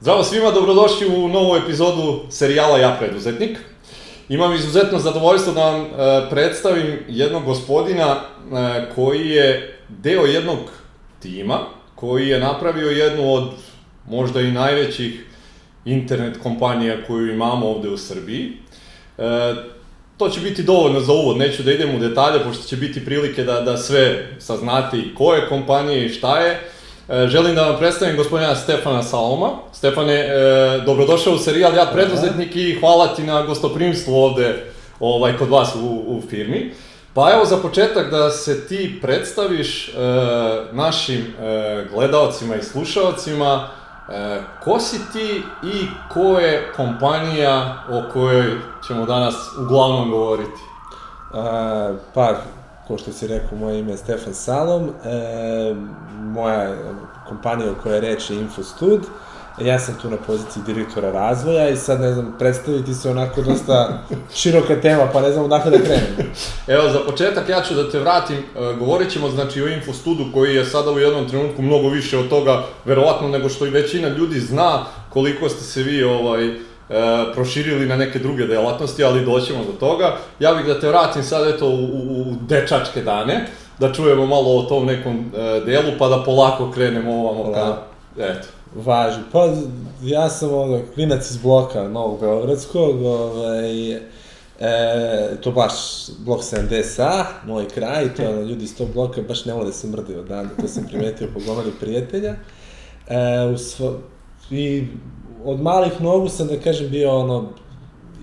Zdravo svima, dobrodošli u novu epizodu serijala Ja preduzetnik. Imam izuzetno zadovoljstvo da vam e, predstavim jednog gospodina e, koji je deo jednog tima, koji je napravio jednu od možda i najvećih internet kompanija koju imamo ovde u Srbiji. E, to će biti dovoljno za uvod, neću da idem u detalje, pošto će biti prilike da, da sve saznate i ko je kompanija i šta je. E, želim da vam predstavim gospodina Stefana Saloma. Stefane, e, dobrodošao u serijal Ja preduzetnik i hvala ti na gostoprimstvu ovde ovaj, kod vas u, u firmi. Pa evo za početak da se ti predstaviš e, našim gledaocima i slušaocima, ko si ti i ko je kompanija o kojoj ćemo danas uglavnom govoriti? A, pa, ko što si rekao, moje ime je Stefan Salom, e, moja kompanija o kojoj je reč je Infostud, ja sam tu na poziciji direktora razvoja i sad, ne znam, predstaviti se onako dosta široka tema, pa ne znam odakle da krenem. Evo, za početak ja ću da te vratim, e, govorit ćemo znači o Infostudu koji je sada u jednom trenutku mnogo više od toga, verovatno nego što i većina ljudi zna koliko ste se vi ovaj, e, proširili na neke druge delatnosti, ali doćemo do toga. Ja bih da te vratim sad eto u, u, u dečačke dane, da čujemo malo o tom nekom e, delu, pa da polako krenemo ovamo ka, eto. Važi. Pa, ja sam ono, klinac iz bloka Novog Beogradskog, ovaj, e, to baš blok 70A, moj kraj, to ono, ljudi iz tog bloka baš ne vole da se mrdaju odande, to sam primetio po gomali prijatelja. E, u svo, I od malih nogu sam, da kažem, bio ono,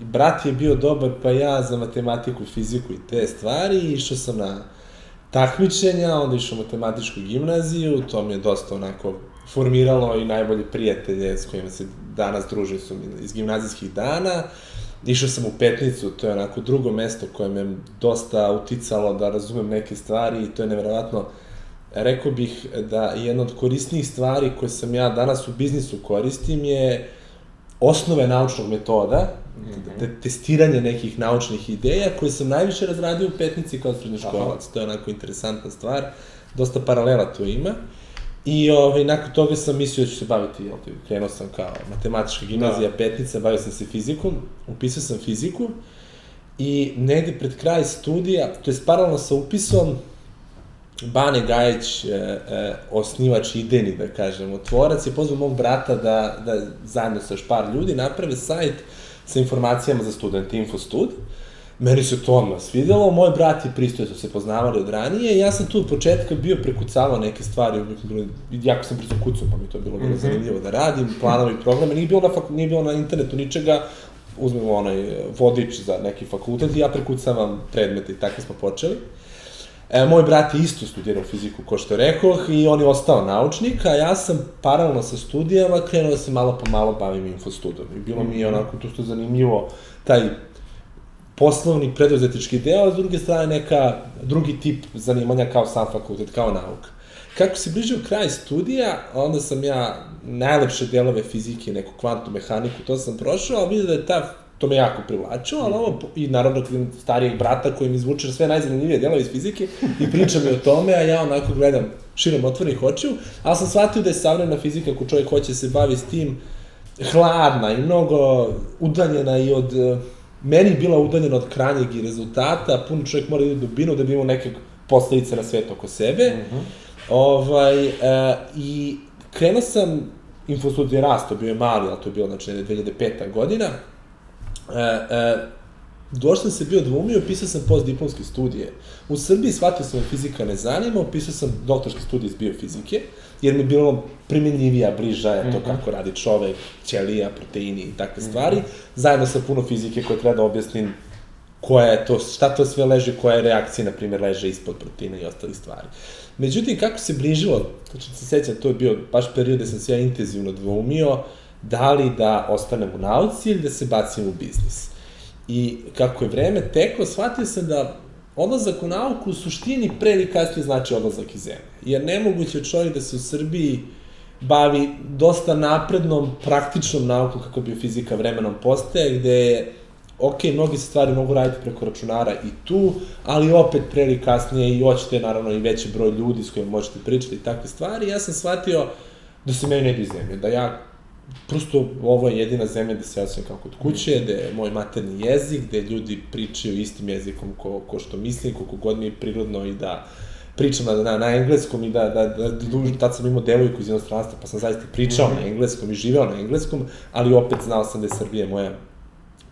brat je bio dobar, pa ja za matematiku, fiziku i te stvari, išao sam na takmičenja, onda išao u matematičku gimnaziju, to mi je dosta onako formiralo i najbolje prijatelje s kojima se danas družim su iz gimnazijskih dana. Išao sam u Petnicu, to je onako drugo mesto koje me dosta uticalo da razumem neke stvari i to je nevjerovatno rekao bih da jedna od korisnijih stvari koje sam ja danas u biznisu koristim je osnove naučnog metoda, mm -hmm. testiranje nekih naučnih ideja koje sam najviše razradio u Petnici kao srednjoškolac. To je onako interesantna stvar, dosta paralela tu ima. I ovaj, nakon toga sam mislio da ću se baviti, jel ti, krenuo sam kao matematička gimnazija, da. petnica, bavio sam se fizikom, upisao sam fiziku i negde pred kraj studija, to je paralelno sa upisom, Bane Gajić, e, e, osnivač idejni, da kažemo, tvorac, je pozvao mog brata da, da zajedno sa još par ljudi naprave sajt sa informacijama za studente, Infostud. Meni se to odmah svidelo, moj brat i pristoje su se poznavali od ranije i ja sam tu od početka bio prekucavao neke stvari, jako sam brzo kucao, pa mi to bilo bilo mm -hmm. zanimljivo da radim, planovi, programe, nije bilo na, fak, nije bilo na internetu ničega, uzmemo onaj vodič za neki fakultet i ja prekucavam predmete i tako smo počeli. E, moj brat je isto studirao fiziku, ko što rekoh, i on je ostao naučnik, a ja sam paralelno sa studijama krenuo da se malo po malo bavim infostudom. I bilo mi je mhm. onako to što zanimljivo, taj poslovni preduzetički deo, a s druge strane neka drugi tip zanimanja kao sam fakultet, kao nauka. Kako se bližio kraj studija, onda sam ja najlepše delove fizike, neku kvantnu mehaniku, to sam prošao, ali vidio da je ta to me jako privlačilo, ali ovo, i naravno starijeg brata koji mi izvuče sve najzanimljivije delove iz fizike i priča mi o tome, a ja onako gledam širom otvornih očiju, ali sam shvatio da je savremena fizika, ako čovjek hoće se bavi s tim, hladna i mnogo udaljena i od meni bila udaljena od kranjeg i rezultata, puno čovjek mora da ide dubinu da bi imao neke posledice na svet oko sebe. Mm -hmm. ovaj, e, I krenuo sam, infostud je rasto, bio je mali, ali to je bilo, znači, 2005. godina. E, e, došao sam se bio dvumio, pisao sam postdiplomske studije. U Srbiji shvatio sam da fizika ne zanima, pisao sam doktorske studije iz biofizike, jer mi je bilo primjenjivija, bliža je to -hmm. kako radi čovek, ćelija, proteini i takve stvari, mm -hmm. zajedno sa puno fizike koje treba da objasnim koja je to, šta to sve leže, koja je reakcija, na primjer, leže ispod proteina i ostalih stvari. Međutim, kako se bližilo, znači se sećam, to je bio baš period gde sam se ja intenzivno dvoumio, da li da ostanem u nauci ili da se bacim u biznis. I kako je vreme teklo, shvatio sam da odlazak u nauku u suštini pre ili kasnije znači odlazak iz zemlje. Jer nemoguće je čovjek da se u Srbiji bavi dosta naprednom, praktičnom naukom kako biofizika vremenom postaje, gde je ok, mnogi se stvari mogu raditi preko računara i tu, ali opet pre ili kasnije i hoćete naravno i veći broj ljudi s kojima možete pričati i takve stvari. Ja sam shvatio da se meni ne bi zemlje, da ja prosto ovo je jedina zemlja gde se osjećam kao kod kuće, gde je moj materni jezik, gde ljudi pričaju istim jezikom ko, ko što mislim, koliko god mi je prirodno i da pričam na, na, na engleskom i da, da, da, da tad sam imao devojku iz inostranstva, pa sam zaista pričao mm -hmm. na engleskom i živeo na engleskom, ali opet znao sam da je Srbija moja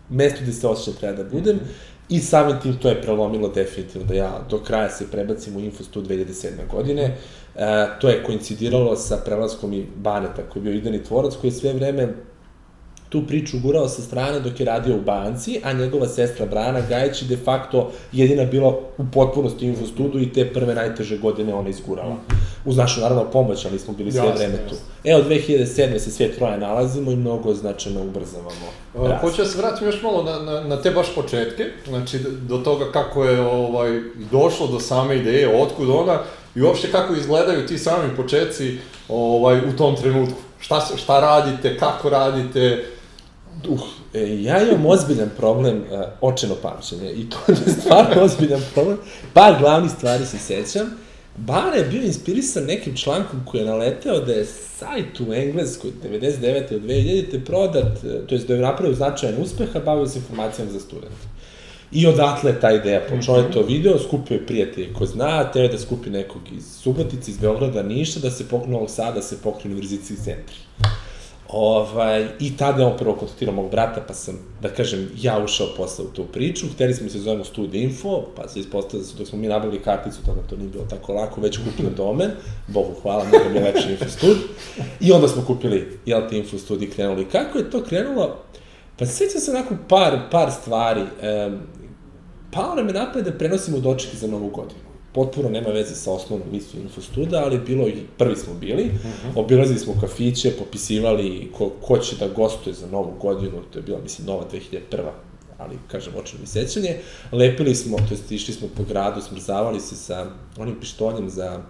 mesto gde se osjećam treba da budem. Mm -hmm. I samim tim to je prelomilo definitivno da ja do kraja se prebacim u Infostu 2007. godine. E, to je koincidiralo sa prelaskom i Baneta koji je bio ideni tvorac koji je sve vreme tu priču gurao sa strane dok je radio u banci, a njegova sestra Brana Gajić je de facto jedina bila u potpunosti u infostudu i te prve najteže godine ona izgurala. Uz našu, naravno, pomoć, ali smo bili sve jasne, vreme tu. Evo, 2007. se sve troje nalazimo i mnogo značajno ubrzavamo. Uh, hoću da se vratim još malo na, na, na te baš početke, znači do toga kako je ovaj, došlo do same ideje, otkud ona, i uopšte kako izgledaju ti sami početci ovaj, u tom trenutku. Šta, šta radite, kako radite, Uh, e, ja imam ozbiljan problem uh, očeno pamćenje i to je stvarno ozbiljan problem. Par glavnih stvari se sećam. Bar je bio inspirisan nekim člankom koji je naleteo da je sajt u Engleskoj 99. od 2000. prodat, e, to je da je napravio značajan uspeh, a bavio se informacijama za studente. I odatle je ta ideja. Počeo je to video, skupio je prijatelje ko zna, teo da skupi nekog iz Subotice, iz Beograda, Niša, da se pokrije Novog Sada, da se pokrije univerzitetski centri. Ovaj, I tada je on prvo kontaktirao mog brata, pa sam, da kažem, ja ušao posle u tu priču. Hteli smo da se zovemo Studio Info, pa se ispostavili da su, dok smo mi nabavili karticu, tada to nije bilo tako lako, već kupili domen, Bogu hvala, mi je lepši Info Stud. I onda smo kupili, jel te Info Stud i krenuli. Kako je to krenulo? Pa sećam se onako par, par stvari. E, pao nam je napred da prenosimo dočeke za novu godinu potpuno nema veze sa osnovnom misijom Infostuda, ali bilo i prvi smo bili, uh mhm. -huh. obilazili smo kafiće, popisivali ko, ko će da gostuje za novu godinu, to je bila, mislim, nova 2001 ali, kažem, očeno mi sećanje. Lepili smo, to jest išli smo po gradu, smrzavali se sa onim pištoljem za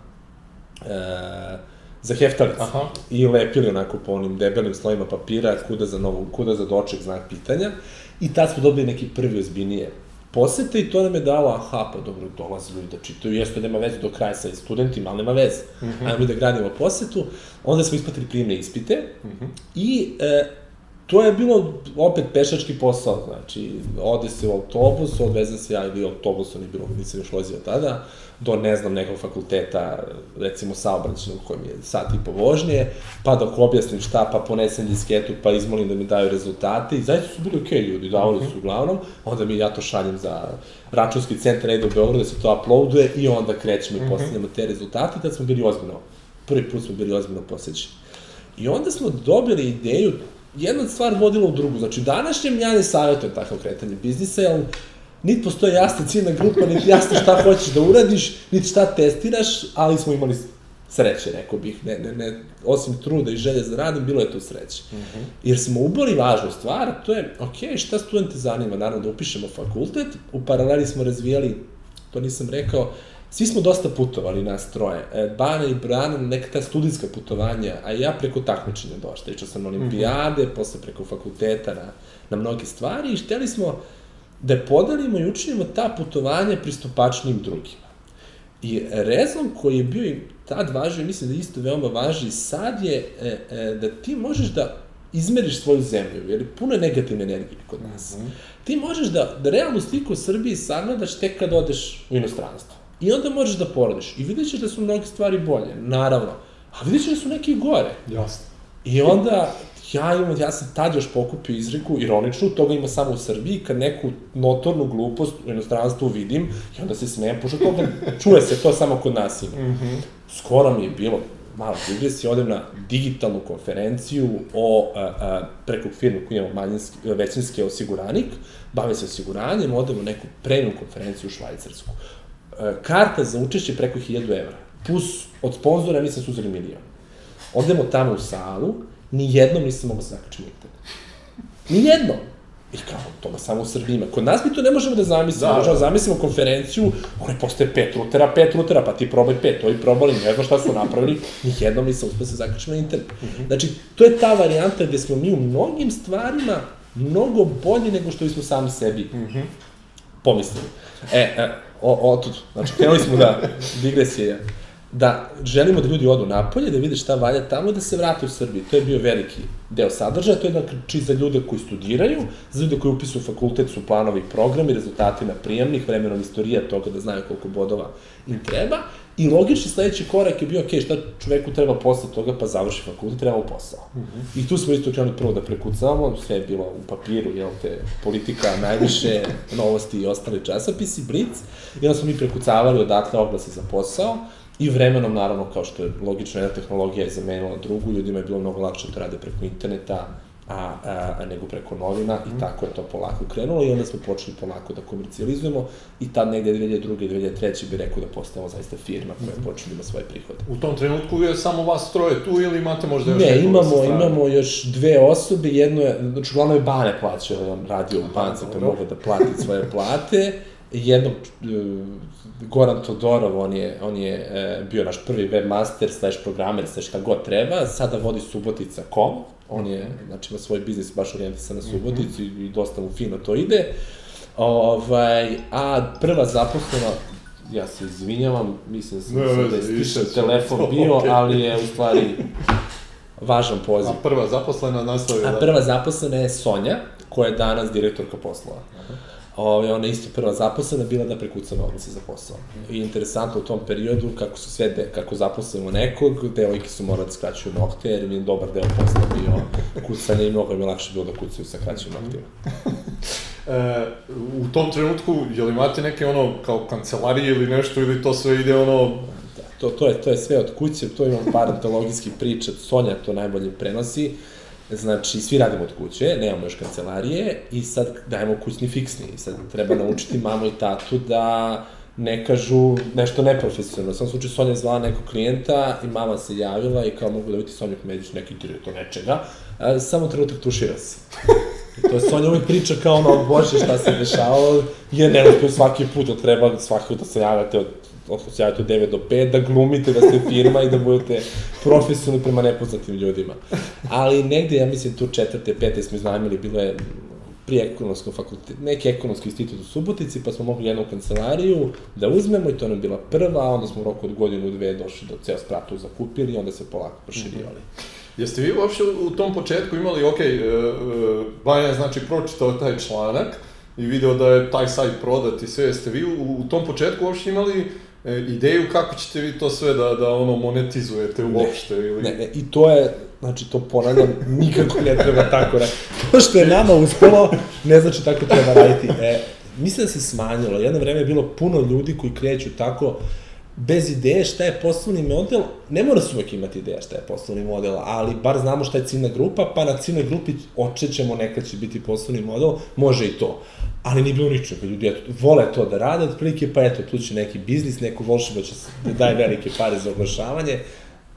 e, za heftalicu. Aha. I lepili onako po onim debelim slojima papira, kuda za, novu, kuda za doček, znak pitanja. I tad smo dobili neki prvi ozbiljnije posete i to nam je dalo, aha, pa dobro, dolaze ljudi da čitaju, jeste nema veze do kraja sa studentima, ali nema veze. Mm -hmm. Ajmo da gradimo posetu. Onda smo ispatili prijemne ispite mm -hmm. i e, to je bilo opet pešački posao, znači, ode se u autobus, odvezem se ja ili autobusom, nije bilo, nisam još vozio tada, do, ne znam, nekog fakulteta, recimo saobraćenog kojem je sat i po vožnje, pa dok objasnim šta, pa ponesem disketu, pa izmolim da mi daju rezultate i zaista su bili okej okay, ljudi, davali su uglavnom, onda mi ja to šaljem za računski centar Edo Beograd da se to uploaduje i onda krećemo i mhm. postavljamo te rezultate, tad smo bili ozbiljno, prvi put smo bili ozbiljno posjećeni. I onda smo dobili ideju, jedna stvar vodila u drugu, znači današnjem ja ne savjetujem takav kretanje biznisa, jer niti postoje jasna ciljna grupa, niti jasno šta hoćeš da uradiš, niti šta testiraš, ali smo imali sreće, rekao bih, ne, ne, ne, osim truda i želje za radom, bilo je to sreće. Uh mhm. -huh. Jer smo uboli važnu stvar, to je, ok, šta studente zanima, naravno da upišemo fakultet, u paraleli smo razvijali, to nisam rekao, svi smo dosta putovali nas troje. E, Bana i Brana neka ta studijska putovanja, a ja preko takmičenja došla. Išao sam na olimpijade, uh mhm. -huh. posle preko fakulteta na, na mnoge stvari i hteli smo da podelimo i učinimo ta putovanja pristupačnim drugima. I rezon koji je bio i tad važio, mislim da isto veoma važi sad je e, e, da ti možeš da izmeriš svoju zemlju, jer puno je negativne energije kod nas. Mm -hmm. Ti možeš da, da realnu sliku u Srbiji sagledaš tek kad odeš u inostranstvo. I onda možeš da porodiš. I vidjet ćeš da su mnoge stvari bolje, naravno. A vidjet ćeš da su neke gore. Jasno. I onda ja imam, ja sam tad još pokupio izreku, ironičnu, toga ima samo u Srbiji, kad neku notornu glupost u inostranstvu vidim, i onda se smejem, pošto toga čuje se to samo kod nas ima. Mm -hmm. Skoro mi je bilo, malo digresija, odem na digitalnu konferenciju o, a, a, preko firme koja imamo manjinski, većinski osiguranik, bave se osiguranjem, odemo neku premium konferenciju u Švajcarsku. A, karta za učešće preko 1000 evra, plus od sponzora mislim su uzeli milion. Odemo tamo u salu, ni jednom nisam mogao da zakačiti internet. Ni jednom. I kao, to ma samo u Srbiji ima. Kod nas mi to ne možemo da zamislimo. Da, možemo da zamislimo konferenciju, one postoje pet rutera, pet rutera, pa ti probaj pet, to i probali, ne znam šta su napravili, ni jednom nisam uspio da se zakačiti na internet. -hmm. Znači, to je ta varijanta gde smo mi u mnogim stvarima mnogo bolji nego što smo sami sebi mm -hmm. pomislili. E, e o, o, tu, znači, krenuli smo da digresije da želimo da ljudi odu napolje, da vide šta valja tamo i da se vrate u Srbiju. To je bio veliki deo sadržaja, to je znači za ljude koji studiraju, za ljude koji upisuju fakultet su planovi programi, rezultati na prijemnih, vremenom istorija toga da znaju koliko bodova im treba. I logični sledeći korak je bio, ok, šta čoveku treba posle toga, pa završi fakultet, treba posao. Mm -hmm. I tu smo isto krenuli prvo da prekucavamo, sve je bilo u papiru, jel te, politika, najviše, novosti i ostali časopisi, Blitz, i onda smo mi prekucavali odatle oglase za posao, I vremenom, naravno, kao što je logično, jedna tehnologija je zamenila drugu, ljudima je bilo mnogo lakše da to rade preko interneta, a, a, a nego preko novina mm. i mhm. tako je to polako krenulo i onda smo počeli polako da komercijalizujemo i tad negde 2002. i 2003. bi rekao da postajemo zaista firma koja je mhm. počela da ima svoje prihode. U tom trenutku je samo vas troje tu ili imate možda još Ne, imamo, imamo još dve osobe, jedno je, znači uglavnom je Bane plaćao, on radio u banci pa mogo da plati svoje plate, jednog Goran Todorov, on je, on je e, bio naš prvi webmaster, slash programer, slash šta god treba, sada vodi Subotica.com, on je, znači, ima svoj biznis baš orijentisan na Suboticu mm -hmm. i dosta mu fino to ide. Ovaj, a prva zaposlena, ja se izvinjavam, mislim da sam ne, da je stišan telefon bio, okay. ali je u stvari važan poziv. A prva zaposlena nastavila? A prva zaposlena je Sonja, koja je danas direktorka poslova. Aha. Ove, ona isto prva zaposlena bila da prekuca novnice za posao. I interesantno u tom periodu, kako su sve, de, kako zaposlimo nekog, devojke su morali da skraćuju nokte, jer mi je dobar deo posla bio kucanje i mnogo mi lakše bilo da kucaju sa kraćim noktima. e, u tom trenutku, je li imate neke ono, kao kancelarije ili nešto, ili to sve ide ono... Da, to, to, je, to je sve od kuće, to imam par antologijskih priča, Sonja to najbolje prenosi. Znači, svi radimo od kuće, nemamo još kancelarije i sad dajemo kućni fiksni. I sad treba naučiti mamu i tatu da ne kažu nešto neprofesionalno. Sam slučaju Sonja zvala nekog klijenta i mama se javila i kao mogu da vidite Sonju Komedić, neki direktor nečega, a, samo trenutak tušira se. I to je Sonja uvijek priča kao ono, bože šta se dešavalo, je ne uspio svaki put, da treba svaki put da se javljate od osjećajte od 9 do 5, da glumite da ste firma i da budete profesionalni prema nepoznatim ljudima. Ali negde, ja mislim, tu četvrte, pete smo iznajmili, bilo je pri ekonomskom fakultetu, neki ekonomski institut u Subotici, pa smo mogli jednu kancelariju da uzmemo i to nam bila prva, a onda smo u roku od godinu, dve došli do ceo spratu zakupili i onda se polako proširivali. Mm -hmm. Jeste vi uopšte u tom početku imali, ok, uh, uh, Bajan znači pročitao taj članak i video da je taj sajt prodat i sve, jeste vi u, u tom početku uopšte imali e, ideju kako ćete vi to sve da, da ono monetizujete uopšte ili... Ne, ne, i to je, znači to ponavljam, nikako ne treba tako raditi. To što je nama uspelo, ne znači tako treba raditi. E, mislim da se smanjilo. Jedno vreme je bilo puno ljudi koji kreću tako, bez ideje šta je poslovni model, ne mora se uvek imati ideja šta je poslovni model, ali bar znamo šta je ciljna grupa, pa na ciljnoj grupi očećemo nekad će biti poslovni model, može i to. Ali nije bilo ničega, ljudi eto, vole to da rade, otprilike, pa eto, tu će neki biznis, neko volšeba će da daje velike pare za oglašavanje,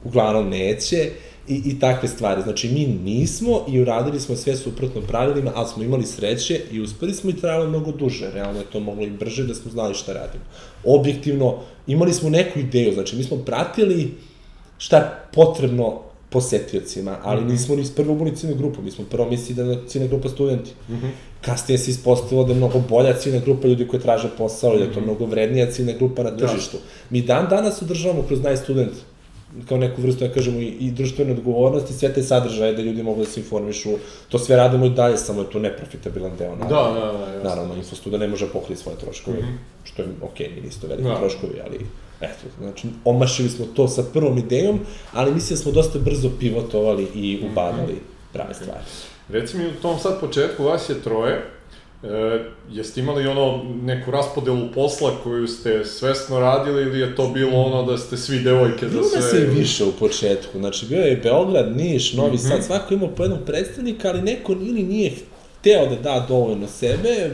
uglavnom neće, i, i takve stvari. Znači, mi nismo i uradili smo sve suprotno pravilima, ali smo imali sreće i uspeli smo i trajalo mnogo duže. Realno je to moglo i brže da smo znali šta radimo. Objektivno, imali smo neku ideju, znači mi smo pratili šta je potrebno posetiocima, ali mm -hmm. nismo ni prvo boli ciljna grupa, mi smo prvo mislili da je ciljna grupa studenti. Mm -hmm. Kasnije se ispostavilo da je mnogo bolja ciljna grupa ljudi koji traže posao, mm -hmm. da je to mhm. mnogo vrednija ciljna grupa na da. tržištu. Da. Mi dan danas održavamo kroz najstudent kao neku vrstu, ja kažemo, i, i društvene odgovornosti, sve te sadržaje da ljudi mogu da se informišu, to sve radimo i dalje, samo je to neprofitabilan deo. Naravno, da, da, da, jasno. Naravno, infostuda ne može pokriti svoje troškove, mm -hmm. što je okej, okay, nisu to velike da. troškovi, ali eto, znači, omašili smo to sa prvom idejom, ali mislim da smo dosta brzo pivotovali i ubadali mm -hmm. prave stvari. Reci mi, u tom sad početku vas je troje, E, jeste imali ono neku raspodelu posla koju ste svesno radili ili je to bilo ono da ste svi devojke za sve? Bilo se i više u početku, znači bio je Beograd, Niš, Novi mm -hmm. Sad, svako imao po jednog predstavnika, ali neko ili nije hteo da da dovoljno sebe, e,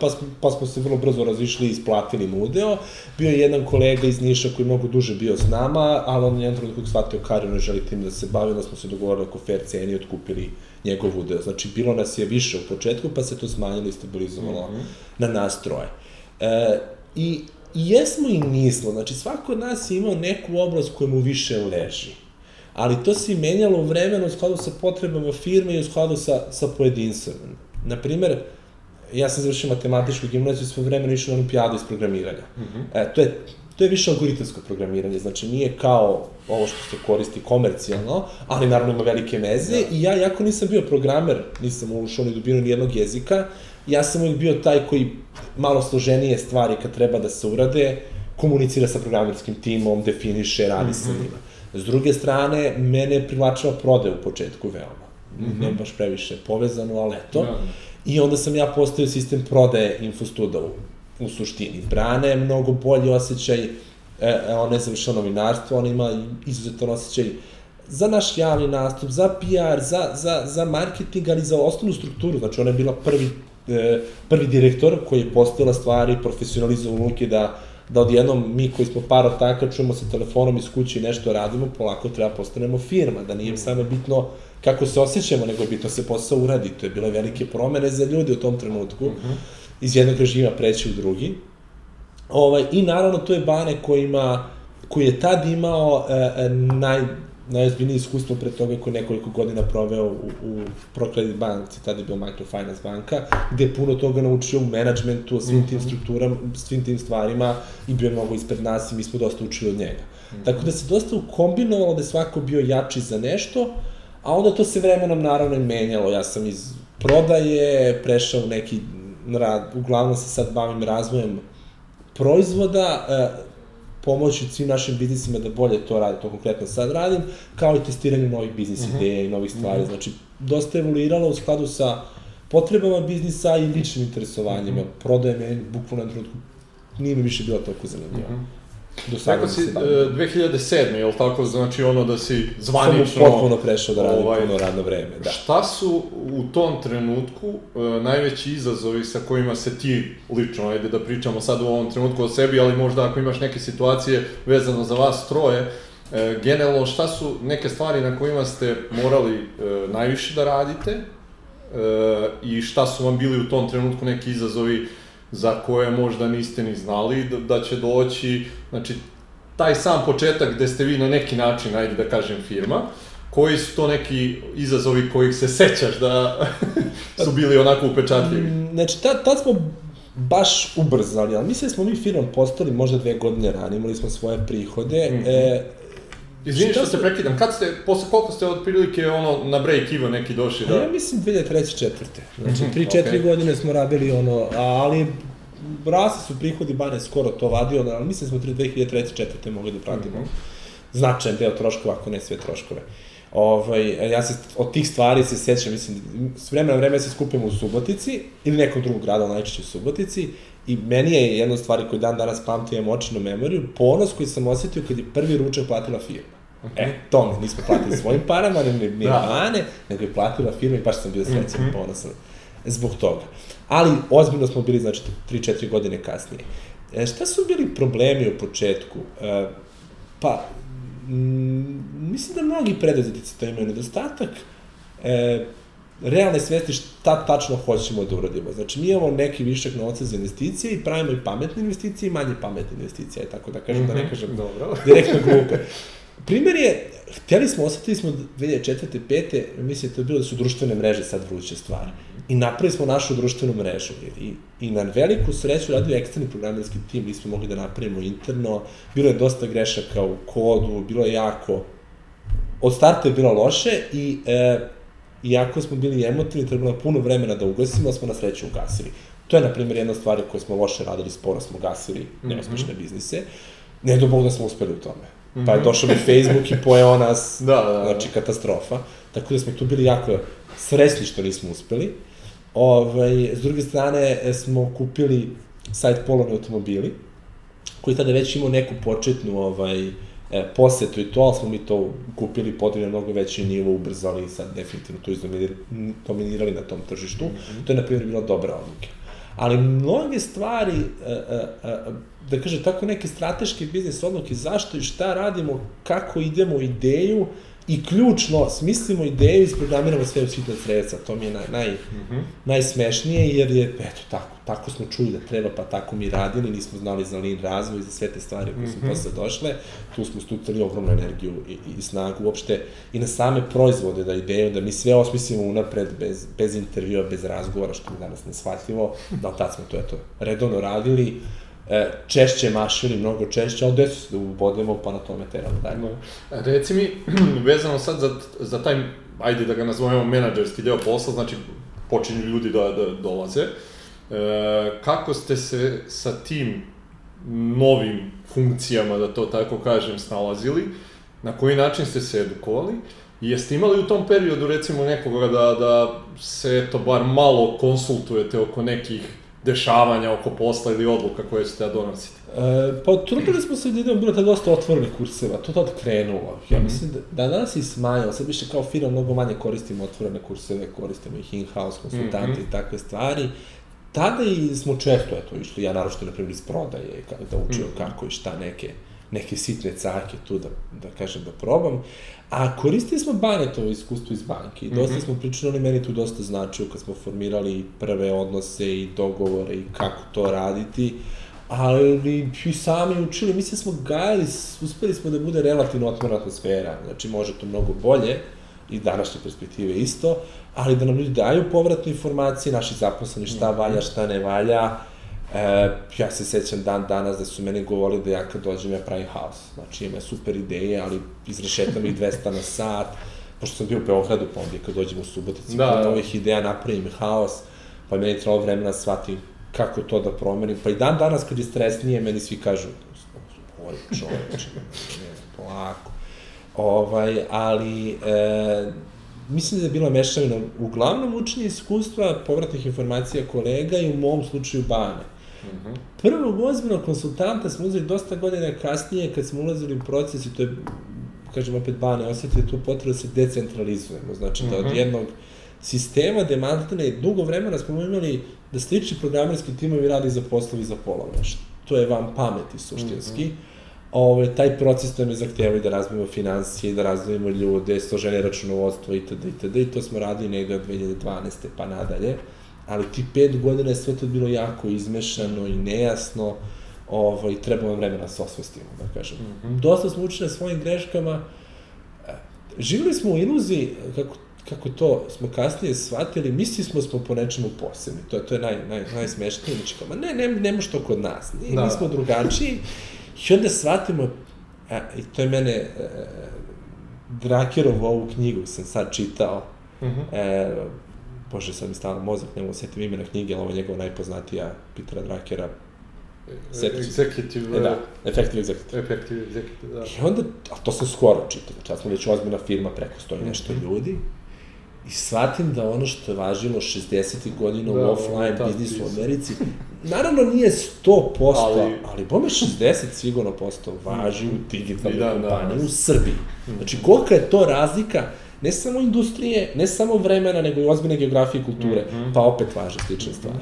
pa, smo, pa smo se vrlo brzo razišli i isplatili mu udeo. Bio je jedan kolega iz Niša koji je mnogo duže bio s nama, ali on jedan trenutku shvatio ne želi tim da se bavi, da smo se dogovorili oko fair ceni i otkupili njegov udeo. Znači, bilo nas je više u početku, pa se to smanjilo i stabilizovalo mm -hmm. na nas troje. E, I I jesmo i nismo, znači svako od nas je imao neku oblast koja mu više leži ali to se menjalo u vremenu u skladu sa potrebama firme i u skladu sa, sa pojedinstvom. Naprimer, ja sam završio matematičku gimnaziju i sve vremena išao na olimpijadu iz programiranja. Mm -hmm. e, to je to je više algoritamsko programiranje, znači nije kao ovo što se koristi komercijalno, ali naravno ima velike meze da. i ja, jako nisam bio programer, nisam ušao ni dubinu ni jednog jezika, ja sam uvijek bio taj koji malo složenije stvari kad treba da se urade, komunicira sa programerskim timom, definiše, radi mm -hmm. sa mhm. njima. S druge strane, mene je privlačila prode u početku veoma. Mm -hmm. Ne baš previše povezano, ali eto. Da. I onda sam ja postavio sistem prodaje Infostuda u, u suštini. Brane je mnogo bolji osjećaj, e, e ona je završila novinarstvo, ona ima izuzetan osjećaj za naš javni nastup, za PR, za, za, za marketing, ali za osnovnu strukturu. Znači, ona je bila prvi, e, prvi direktor koji je postavila stvari, profesionalizovao unuke da da odjednom mi koji smo par ortaka čujemo sa telefonom iz kuće i nešto radimo, polako treba postanemo firma, da nije samo bitno kako se osjećamo, nego je bitno da se posao uradi. To je bile velike promene za ljudi u tom trenutku, uh mhm. -huh. Iz jednog režima preći u drugi. Ovaj, I naravno to je Bane koji ima, koji je tad imao e, e naj, najozbiljnije iskustvo pre toga koji nekoliko godina proveo u, u ProCredit banci, tada je bio Microfinance banka, gde je puno toga naučio u menadžmentu, svim tim mhm. strukturama, svim tim stvarima i bio mnogo ispred nas i mi smo dosta učili od njega. Mm -hmm. Tako da se dosta ukombinovalo da je svako bio jači za nešto, a onda to se vremenom naravno i menjalo. Ja sam iz prodaje prešao u neki rad, uglavnom se sad bavim razvojem proizvoda, e, pomoći svim našim biznisima da bolje to rade, to konkretno sad radim, kao i testiranje novih biznis uh mhm. -huh. ideja i novih stvari. Uh mhm. -huh. Znači, dosta evoluiralo u skladu sa potrebama biznisa i ličnim interesovanjima. Uh -huh. Prodaje meni, bukvalno na trenutku, nije mi više bilo toliko zanimljivo. Uh -huh. Do sada Rekao si, uh, 2007. je li tako, znači ono da si zvanično... Sam potpuno prešao da radim ovaj, puno radno vreme, da. Šta su u tom trenutku uh, najveći izazovi sa kojima se ti lično, ajde da pričamo sad u ovom trenutku o sebi, ali možda ako imaš neke situacije vezano za vas troje, uh, generalno šta su neke stvari na kojima ste morali uh, najviše da radite uh, i šta su vam bili u tom trenutku neki izazovi za koje možda niste ni znali da, da će doći, znači taj sam početak gde ste vi na neki način, ajde da kažem, firma, koji su to neki izazovi kojih se sećaš da su bili onako upečatljivi? Mm, znači, tad, tad smo baš ubrzali, ali mislim da smo mi firmom postali možda dve godine ranije, imali smo svoje prihode. Mm -hmm. e, Izvini što se prekidam, kad ste, posle koliko ste otprilike ono, na break even neki došli? Da... Ja mislim 2003. četvrte. Znači, 3-4 okay. godine smo radili ono, ali rasli su prihodi, Bane skoro to vadio, ali mislim da smo 2003. četvrte mogli da pratimo mm -hmm. značajan deo troškova, ako ne sve troškove. Ovaj, ja se od tih stvari se sećam, mislim, s vremena na vreme se skupimo u Subotici ili nekom drugom gradu, najčešće u Subotici i meni je jedna od stvari koju dan danas pamtim, imam očinu memoriju, ponos koji sam osetio kad je prvi ručak platila firma. E, to mi nismo platili svojim parama, ne, ne, ne da. nego je platila firma i baš sam bio srećan mm -hmm. ponosan zbog toga. Ali ozbiljno smo bili, znači, 3-4 godine kasnije. E, šta su bili problemi u početku? E, pa, m, mislim da mnogi preduzetnici to imaju nedostatak e, realne svesti šta tačno hoćemo da uradimo. Znači, mi imamo neki višak novca za investicije i pravimo i pametne investicije i manje pametne investicije, tako da kažem, mm -hmm. da ne mhm. kažem Dobro. direktno glupe. Primer je, hteli smo, osetili smo 2004. 5. mislim da to je bilo da su društvene mreže sad vruće stvari. I napravili smo našu društvenu mrežu. I, i na veliku sreću radio eksterni programerski tim, nismo mogli da napravimo interno, bilo je dosta grešaka u kodu, bilo je jako... Od starta je bilo loše i e, iako smo bili emotivni, trebalo je puno vremena da ugasimo, smo na sreću ugasili. To je, na primjer, jedna stvar koju smo loše radili, sporo smo gasili neuspešne mm -hmm. biznise. Ne do Bog da smo uspeli u tome. Pa je došao bi Facebook i pojeo nas, da, da, da. znači katastrofa. Tako da smo tu bili jako sresni što nismo uspeli. Ovaj, s druge strane e, smo kupili sajt Polovni automobili, koji tada već imao neku početnu ovaj, e, posetu i to, ali smo mi to kupili, podigli na mnogo veći nivo, ubrzali i sad definitivno to izdominirali na tom tržištu. Mm -hmm. To je, na primjer, bila dobra odluka. Ali mnoge stvari, e, e, e, da kaže, tako neke strateške biznis odluke, zašto i šta radimo, kako idemo ideju, i ključno smislimo ideju i isprogramiramo sve u sitna sredstva. To mi je naj, naj, mm -hmm. najsmešnije, jer je, eto, tako, tako smo čuli da treba, pa tako mi radili, nismo znali za lin razvoj, za sve te stvari koje su mm -hmm. posle došle. Tu smo stucali ogromnu energiju i, i, i snagu uopšte i na same proizvode da ideju, da mi sve osmislimo unapred, bez, bez intervjua, bez razgovora, što mi danas ne shvatljivo, da tad smo to, eto, redovno radili, češće mašili, mnogo češće, ali desi se da ubodemo, pa na tome teramo dalje. No. Reci mi, vezano sad za, za taj, ajde da ga nazovemo menadžerski deo posla, znači počinju ljudi da, da dolaze, e, kako ste se sa tim novim funkcijama, da to tako kažem, snalazili, na koji način ste se edukovali, jeste imali u tom periodu recimo nekoga da, da se to bar malo konsultujete oko nekih dešavanja oko posla ili odluka koje ćete da donosite? E, pa trudili smo se da idemo, bilo je dosta otvorenih kurseva, to tad krenulo. Ja Mhm. mislim da, da danas i smanjilo, sad više kao firma mnogo manje koristimo otvorene kurseve, koristimo ih in-house, konsultanti Mhm. i takve stvari. Tada i smo često, eto, išli, ja naročito, na primjer, iz prodaje, da učio Mhm. kako i šta neke, neke sitne cake tu da, da kažem da probam. A koristili smo Banetovo iskustvo iz banke i dosta Mhm. smo pričali, oni meni tu dosta značio kad smo formirali prve odnose i dogovore i kako to raditi ali i sami učili, mislim da smo gajali, uspeli smo da bude relativno otvorena atmosfera, znači može to mnogo bolje, i današnje perspektive isto, ali da nam ljudi daju povratne informacije, naši zaposleni šta valja, šta ne valja, E, ja se sećam dan danas da su meni govorili da ja kad dođem ja pravim haos. Znači ima super ideje, ali izrešetam ih 200 na sat, pošto sam bio u Beogradu, pa onda kad dođem u Subotici, Da, da, da. novih ideja napravim haos, pa meni je trebalo vremena da shvatim kako to da promenim. Pa i dan danas kad je stresnije, meni svi kažu, oj čoveče, polako. Ovaj, ali, e, mislim da je bila mešavina, uglavnom učenje iskustva, povratnih informacija kolega i u mom slučaju Bane. Mhm. Prvog ozbiljnog konsultanta smo uzeli dosta godina kasnije kad smo ulazili u proces i to je, kažem opet Bane, osetili tu potrebu da se decentralizujemo, znači da Mhm. od jednog sistema gde maltene dugo vremena smo imali da slični programerski timovi radi za poslovi za pola nešto. To je vam pameti suštinski. Mhm. Ove, taj proces nam je zahtevali da razvijemo financije, da razvijemo ljude, složene računovodstvo itd. itd. I to smo radili negde od 2012. pa nadalje. Ali ti pet godina je sve to bilo jako izmešano i nejasno. Ovaj, treba vam vremena da se osvestimo, da kažem. Mhm. Dosta smo učili na svojim greškama. E, Živjeli smo u iluziji, kako, kako to smo kasnije shvatili, mislili smo smo po nečemu posebni. To, to je naj, naj, najsmešnije. Znači, kao, ne, ne, nema što kod nas. Ne, Da. Mi smo drugačiji. I onda shvatimo, a, i to je mene, e, Drakerovu ovu knjigu sam sad čitao, Mhm. e, bože, sad mi stalno mozak, ne mogu da setim imena knjige, ali ovo je njegova najpoznatija Petera Drakera, Executive. Executive, e, da, Effective Executive. Effective executive, da. I onda, a to sam skoro čitao, znači ja smo već ozbiljna firma, preko stoji nešto ljudi, i shvatim da ono što je važilo 60. godina Da, u offline da, biznisu u biznis. Americi, naravno nije 100%, ali, Ali- bome 60 sigurno posto važi u digitalnoj Da, da, kompaniji da. u Srbiji. Znači, kolika je to razlika, ne samo industrije, ne samo vremena, nego i ozbiljne geografije i kulture, Mhm. pa opet važe slične stvari.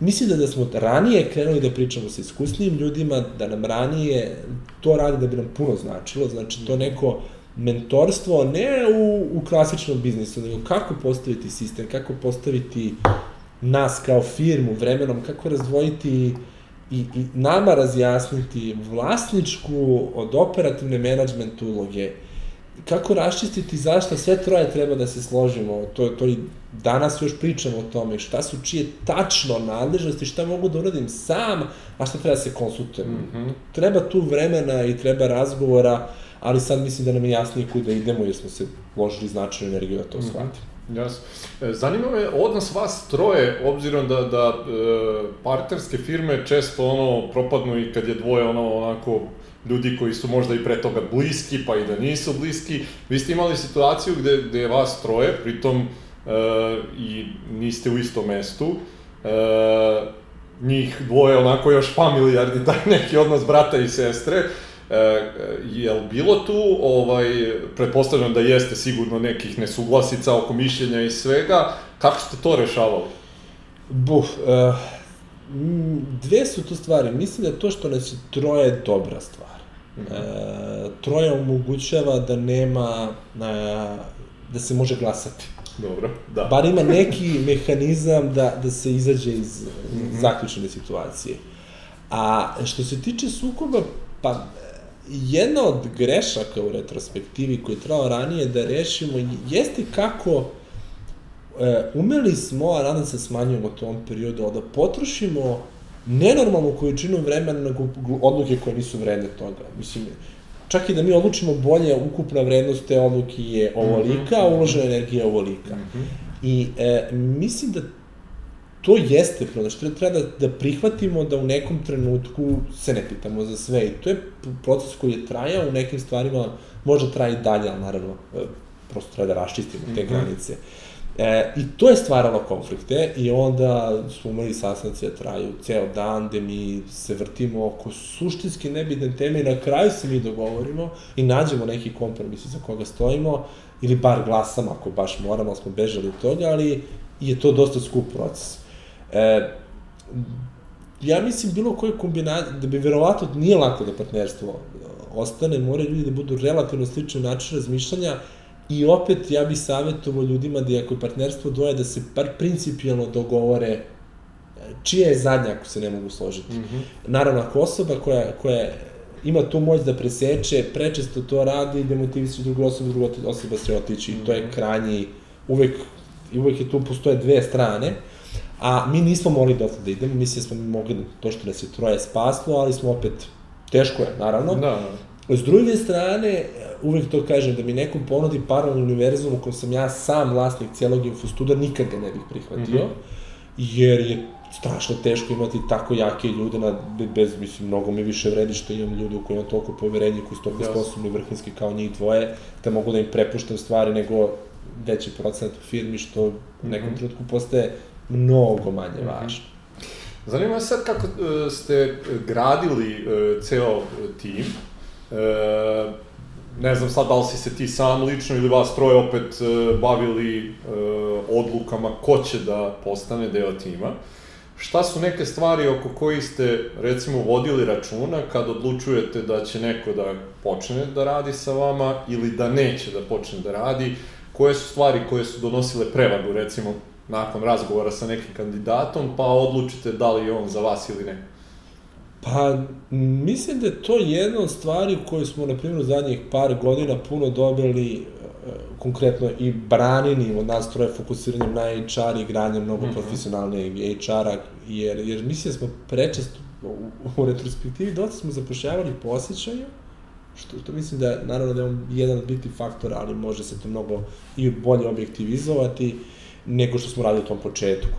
Mislim da, da smo ranije krenuli da pričamo sa iskusnijim ljudima, da nam ranije to radi da bi nam puno značilo, znači to neko mentorstvo, ne u, u klasičnom biznisu, nego kako postaviti sistem, kako postaviti nas kao firmu vremenom, kako razdvojiti i, i nama razjasniti vlasničku od operativne menadžment uloge, kako raščistiti zašto sve troje treba da se složimo, to, to i danas još pričamo o tome, šta su čije tačno nadležnosti, šta mogu da uradim sam, a šta treba da se konsultujem. Mhm. Treba tu vremena i treba razgovora, ali sad mislim da nam je jasnije kuda idemo, jer smo se uložili značajnu energiju da to Mhm. shvatimo. Jasno. E, Zanima me odnos vas troje, obzirom da, da e, partnerske firme često ono propadnu i kad je dvoje ono onako ljudi koji su možda i pre toga bliski, pa i da nisu bliski. Vi ste imali situaciju gde, gde je vas troje, pritom e, i niste u istom mestu, e, njih dvoje onako još familijarni, taj neki odnos brata i sestre, E, jel bilo tu, ovaj, pretpostavljam da jeste sigurno nekih nesuglasica oko mišljenja i svega, kako ste to rešavali? Buf, uh, dve su tu stvari. Mislim da to što nas je troje je dobra stvar. E, troje omogućava da nema, na, da se može glasati. Dobro, da. Bar ima neki mehanizam da, da se izađe iz Mhm. zaključene situacije. A što se tiče sukoba, pa jedna od grešaka u retrospektivi koju je trebalo ranije da rešimo jeste kako e, umeli smo, a nadam se smanjujemo u tom periodu, da potrošimo nenormalnu količinu vremena na odluke koje nisu vredne toga. Mislim, čak i da mi odlučimo bolje, ukupna vrednost te odluke je ovolika, a uložena energija je ovolika. I e, mislim da to jeste problem, što treba da, da prihvatimo da u nekom trenutku se ne pitamo za sve i to je proces koji je trajao u nekim stvarima, možda traje i dalje, ali naravno, e, prosto treba da raščistimo te Mhm. granice. E, I to je stvaralo konflikte i onda smo imali sastanci da traju ceo dan gde mi se vrtimo oko suštinski nebitne teme i na kraju se mi dogovorimo i nađemo neki kompromis za koga stojimo ili bar glasamo ako baš moramo, smo bežali od toga, ali je to dosta skup proces. E, ja mislim bilo koje kombinacije, da bi verovatno nije lako da partnerstvo ostane, moraju ljudi da budu relativno slični način razmišljanja i opet ja bih savjetovao ljudima da ako je partnerstvo dvoje da se par principijalno dogovore e, čija je zadnja ako se ne mogu složiti. Mhm. Naravno, ako osoba koja, koja ima tu moć da preseče, prečesto to radi, demotiviše drugu osobu, druga osoba će otići. Mm -hmm. To je krajnji, uvek, uvek je tu postoje dve strane. A mi nismo mogli dotle da idemo, mislim da smo mogli to što nas je troje spaslo, ali smo opet, teško je, naravno. Da, S druge strane, uvek to kažem, da mi nekom ponudi paralelni univerzum u kojem sam ja sam vlasnik celog infostuda, nikad ga ne bih prihvatio, mm -hmm. jer je strašno teško imati tako jake ljude na, bez, mislim, mnogo mi više vredi što imam ljude u koji imam toliko poverenja, koji su toliko yes. sposobni vrhunski kao njih dvoje, da mogu da im prepuštam stvari nego veći procent u firmi, što u nekom mm -hmm. trenutku postaje mnogo manje mm -hmm. važno. Zanima me sad kako uh, ste gradili uh, ceo tim. Uh, ne znam sad da li si se ti sam lično ili vas troje opet uh, bavili uh, odlukama ko će da postane deo tima. Šta su neke stvari oko koji ste, recimo, vodili računa kad odlučujete da će neko da počne da radi sa vama ili da neće da počne da radi? Koje su stvari koje su donosile prevagu, recimo, nakon razgovora sa nekim kandidatom, pa odlučite da li je on za vas ili ne? Pa, mislim da je to jedna od stvari koju smo, na primjer, u zadnjih par godina puno dobili konkretno i branini od nas troje fokusiranjem na HR i granjem mnogo mm -hmm. profesionalne HR-a, jer, jer mislim da smo prečesto u, u retrospektivi dosta smo zapošljavali po osjećaju, što, što mislim da naravno da je on jedan od bitnih faktora, ali može se to mnogo i bolje objektivizovati nego što smo radili u tom početku.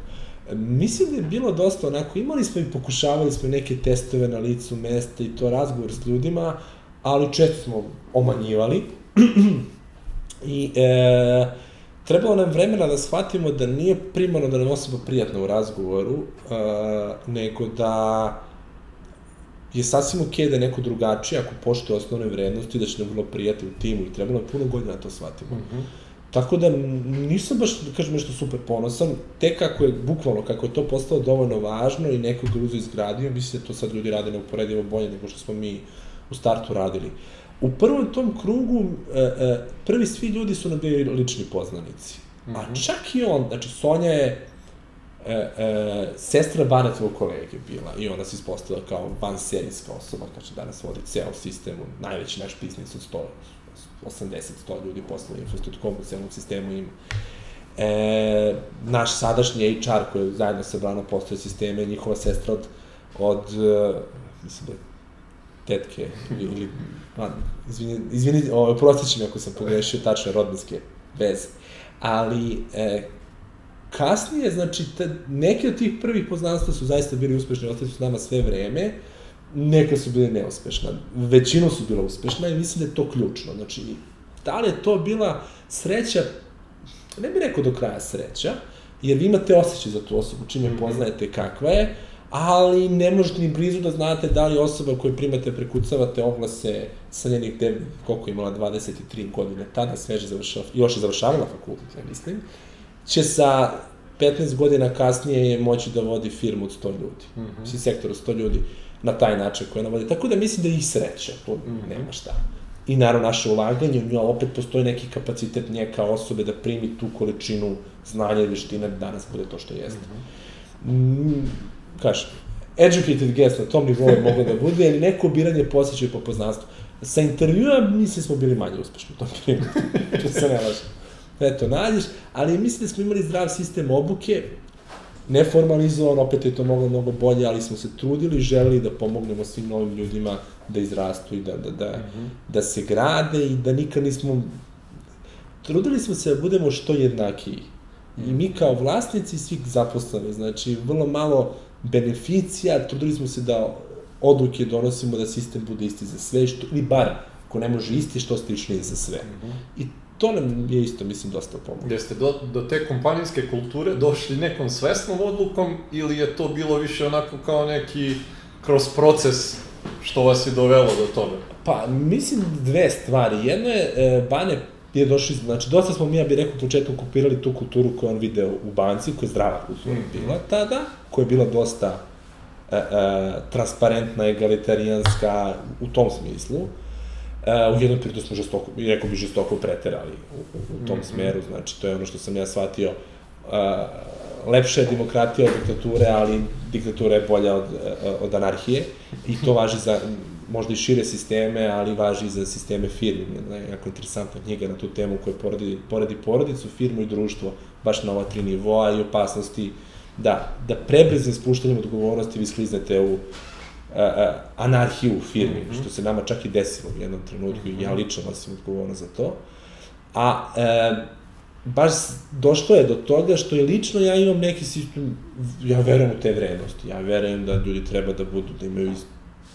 Mislim da je bilo dosta onako, imali smo i pokušavali smo neke testove na licu mesta i to razgovor s ljudima, ali često smo omanjivali. I e, trebalo nam vremena da shvatimo da nije primarno da nam osoba prijatna u razgovoru, e, nego da je sasvim okej okay da je neko drugačiji ako poštuje osnovne vrednosti, da će nam vrlo prijati u timu i trebalo nam puno godina da to shvatimo. Mm -hmm. Tako da nisam baš, da kažem, nešto super ponosan, tek kako je, bukvalno, kako je to postalo dovoljno važno i neko ga uzo izgradio, mislim da to sad ljudi rade neuporedivo bolje nego što smo mi u startu radili. U prvom tom krugu, e, e, prvi svi ljudi su nam bili lični poznanici. Mm -hmm. A čak i on, znači Sonja je e, e, sestra Banetovog kolege bila i ona se ispostavila kao van serijska osoba, znači danas vodi ceo sistem, najveći naš biznis od 100, 80-100 ljudi posle u celom sistemu ima. E, naš sadašnji HR koji je zajedno sa Branom postoje sisteme, njihova sestra od, od mislim da je tetke ili, pa, izvini, izvini, o, prostići mi ako sam pogrešio tačne rodbinske veze. Ali, e, kasnije, znači, te, neke od tih prvih poznanstva su zaista bili uspešni, ostali su nama sve vreme, neka su bile neuspešna, većinom su bila uspešna i mislim da je to ključno. Znači, da li je to bila sreća, ne bih rekao do kraja sreća, jer vi imate osjećaj za tu osobu, čim je poznajete kakva je, ali ne možete ni blizu da znate da li osoba koju primate, prekucavate oglase sa njenih, de, koliko je imala, 23 godine, tada sveže završava, još je završavala fakultet, ja mislim, će sa 15 godina kasnije moći da vodi firmu od 100 ljudi, mm -hmm. Sektor od 100 ljudi, na taj način koje navodi. Tako da mislim da je i sreća, to mm -hmm. nema šta. I naravno naše ulaganje, u njoj opet postoji neki kapacitet nje kao osobe da primi tu količinu znanja i veština da danas bude to što jeste. Mm -hmm. mm, kažem, educated guess na tom nivou je moglo da bude, ali neko biranje posjećaju po poznanstvu. Sa intervjua mislim smo bili manje uspešni u tom primjeru, što se ne lažem. Eto, nađeš, ali mislim da smo imali zdrav sistem obuke, neformalizovan, opet je to moglo mnogo bolje, ali smo se trudili, želeli da pomognemo svim novim ljudima da izrastu i da, da, da, mm -hmm. da se grade i da nikad nismo... Trudili smo se da budemo što jednakiji. I mi kao vlasnici svih zaposleni, znači vrlo malo beneficija, trudili smo se da odluke donosimo da sistem bude isti za sve, što, ili bar, ako ne može isti, što sličnije za sve. Mm -hmm. I to nam je isto, mislim, dosta pomoglo. Jeste do, do te kompanijske kulture došli nekom svesnom odlukom ili je to bilo više onako kao neki kroz proces što vas je dovelo do toga? Pa, mislim dve stvari. Jedno je, e, Bane je došli, znači, dosta smo mi, ja bih rekao, u početku kopirali tu kulturu koju on video u banci, koja je zdrava kultura mm -hmm. bila tada, koja je bila dosta e, e, transparentna, egalitarijanska, u tom smislu. Uh, u jednom periodu smo žestoko, rekao bi žestoko preterali u, u tom mm -hmm. smeru, znači to je ono što sam ja shvatio. Uh, lepša je demokratija od diktature, ali diktatura je bolja od, od anarhije i to važi za možda i šire sisteme, ali važi i za sisteme firmi. Jedna je jako interesantna knjiga na tu temu koja poredi, poredi porodicu, firmu i društvo, baš na ova tri nivoa i opasnosti da, da prebrzim spuštanjem odgovornosti vi skliznete u anarhiju u firmi, mm -hmm. što se nama čak i desilo u jednom trenutku mm -hmm. i ja mhm. lično nosim odgovornost za to. A e, baš došlo je do toga što je lično ja imam neki sistem, ja verujem u te vrednosti, ja verujem da ljudi treba da budu, da imaju isto,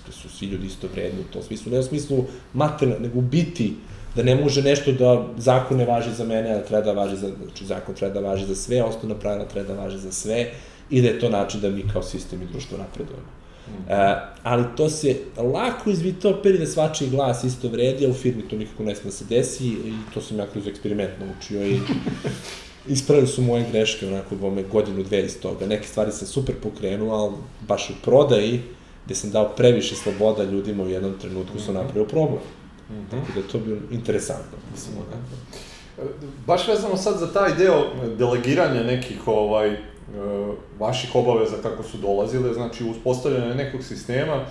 da su svi ljudi isto vredni u tom smislu, ne u smislu materijalno, nego u biti, da ne može nešto da zakon ne važi za mene, a da treba da važi za, znači zakon treba da važi za sve, osnovna pravila treba da važi za sve, i da je to način da mi kao sistem i društvo napredujemo. Uh, ali to se lako izvitoperi da svačiji glas isto vredi, a u firmi to nikako ne sme da se desi i to sam ja kroz eksperiment naučio i ispravili su moje greške onako bome godinu, dve iz toga. Neke stvari sam super pokrenuo, ali baš u prodaji, gde sam dao previše sloboda ljudima u jednom trenutku, sam mhm. napravio problem. Mm -hmm. Tako da je to bilo interesantno, mislim. Mm -hmm. Baš vezano sad za taj deo delegiranja nekih ovaj, E, vaših obaveza kako su dolazile, znači uspostavljanje nekog sistema,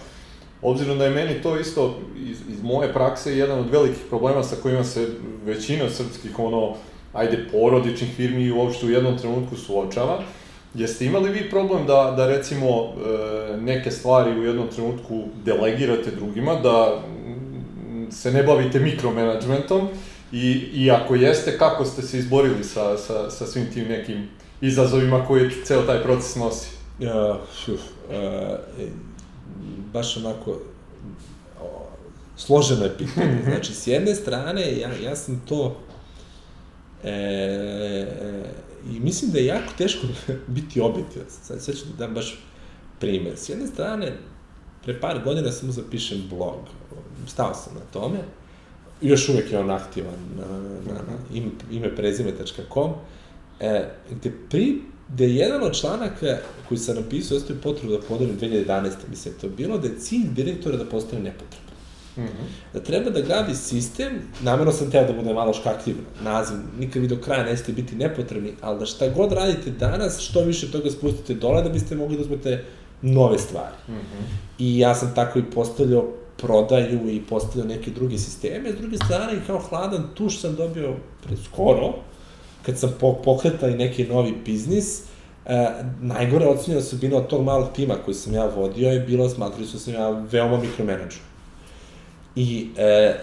obzirom da je meni to isto iz, iz moje prakse jedan od velikih problema sa kojima se većina srpskih ono, ajde, porodičnih firmi uopšte u jednom trenutku suočava, Jeste imali vi problem da, da recimo e, neke stvari u jednom trenutku delegirate drugima, da se ne bavite mikromanagementom i, i ako jeste, kako ste se izborili sa, sa, sa svim tim nekim izazovima koje ceo taj proces nosi? Ja, šuf, uh, baš onako složeno je pitanje. Znači, s jedne strane, ja, ja sam to e, i mislim da je jako teško biti objektivan. Sad, sad ću da dam baš primer. S jedne strane, pre par godina sam zapišem blog. Stao sam na tome. Još uvek je on aktivan na, na, na ime, ime prezime.com e, gde, pri, gde je jedan od članaka koji sam napisao, ostaje potrebu da podelim 2011. mislim, to je bilo da je cilj direktora da postane nepotreban. Mm -hmm. Da treba da gradi sistem, namjerno sam teo da bude malo škakljiv naziv, nikad vi do kraja nećete biti nepotrebni, ali da šta god radite danas, što više toga spustite dole da biste mogli da uzmete nove stvari. Mm -hmm. I ja sam tako i postavljao prodaju i postavljao neke druge sisteme. S druge strane, kao hladan tuš sam dobio pre skoro, kad sam pokretao i neki novi biznis, e, najgore ocenjena bila od tog malog tima koji sam ja vodio je bilo, smatrali su sam ja veoma mikromenadžer. I e,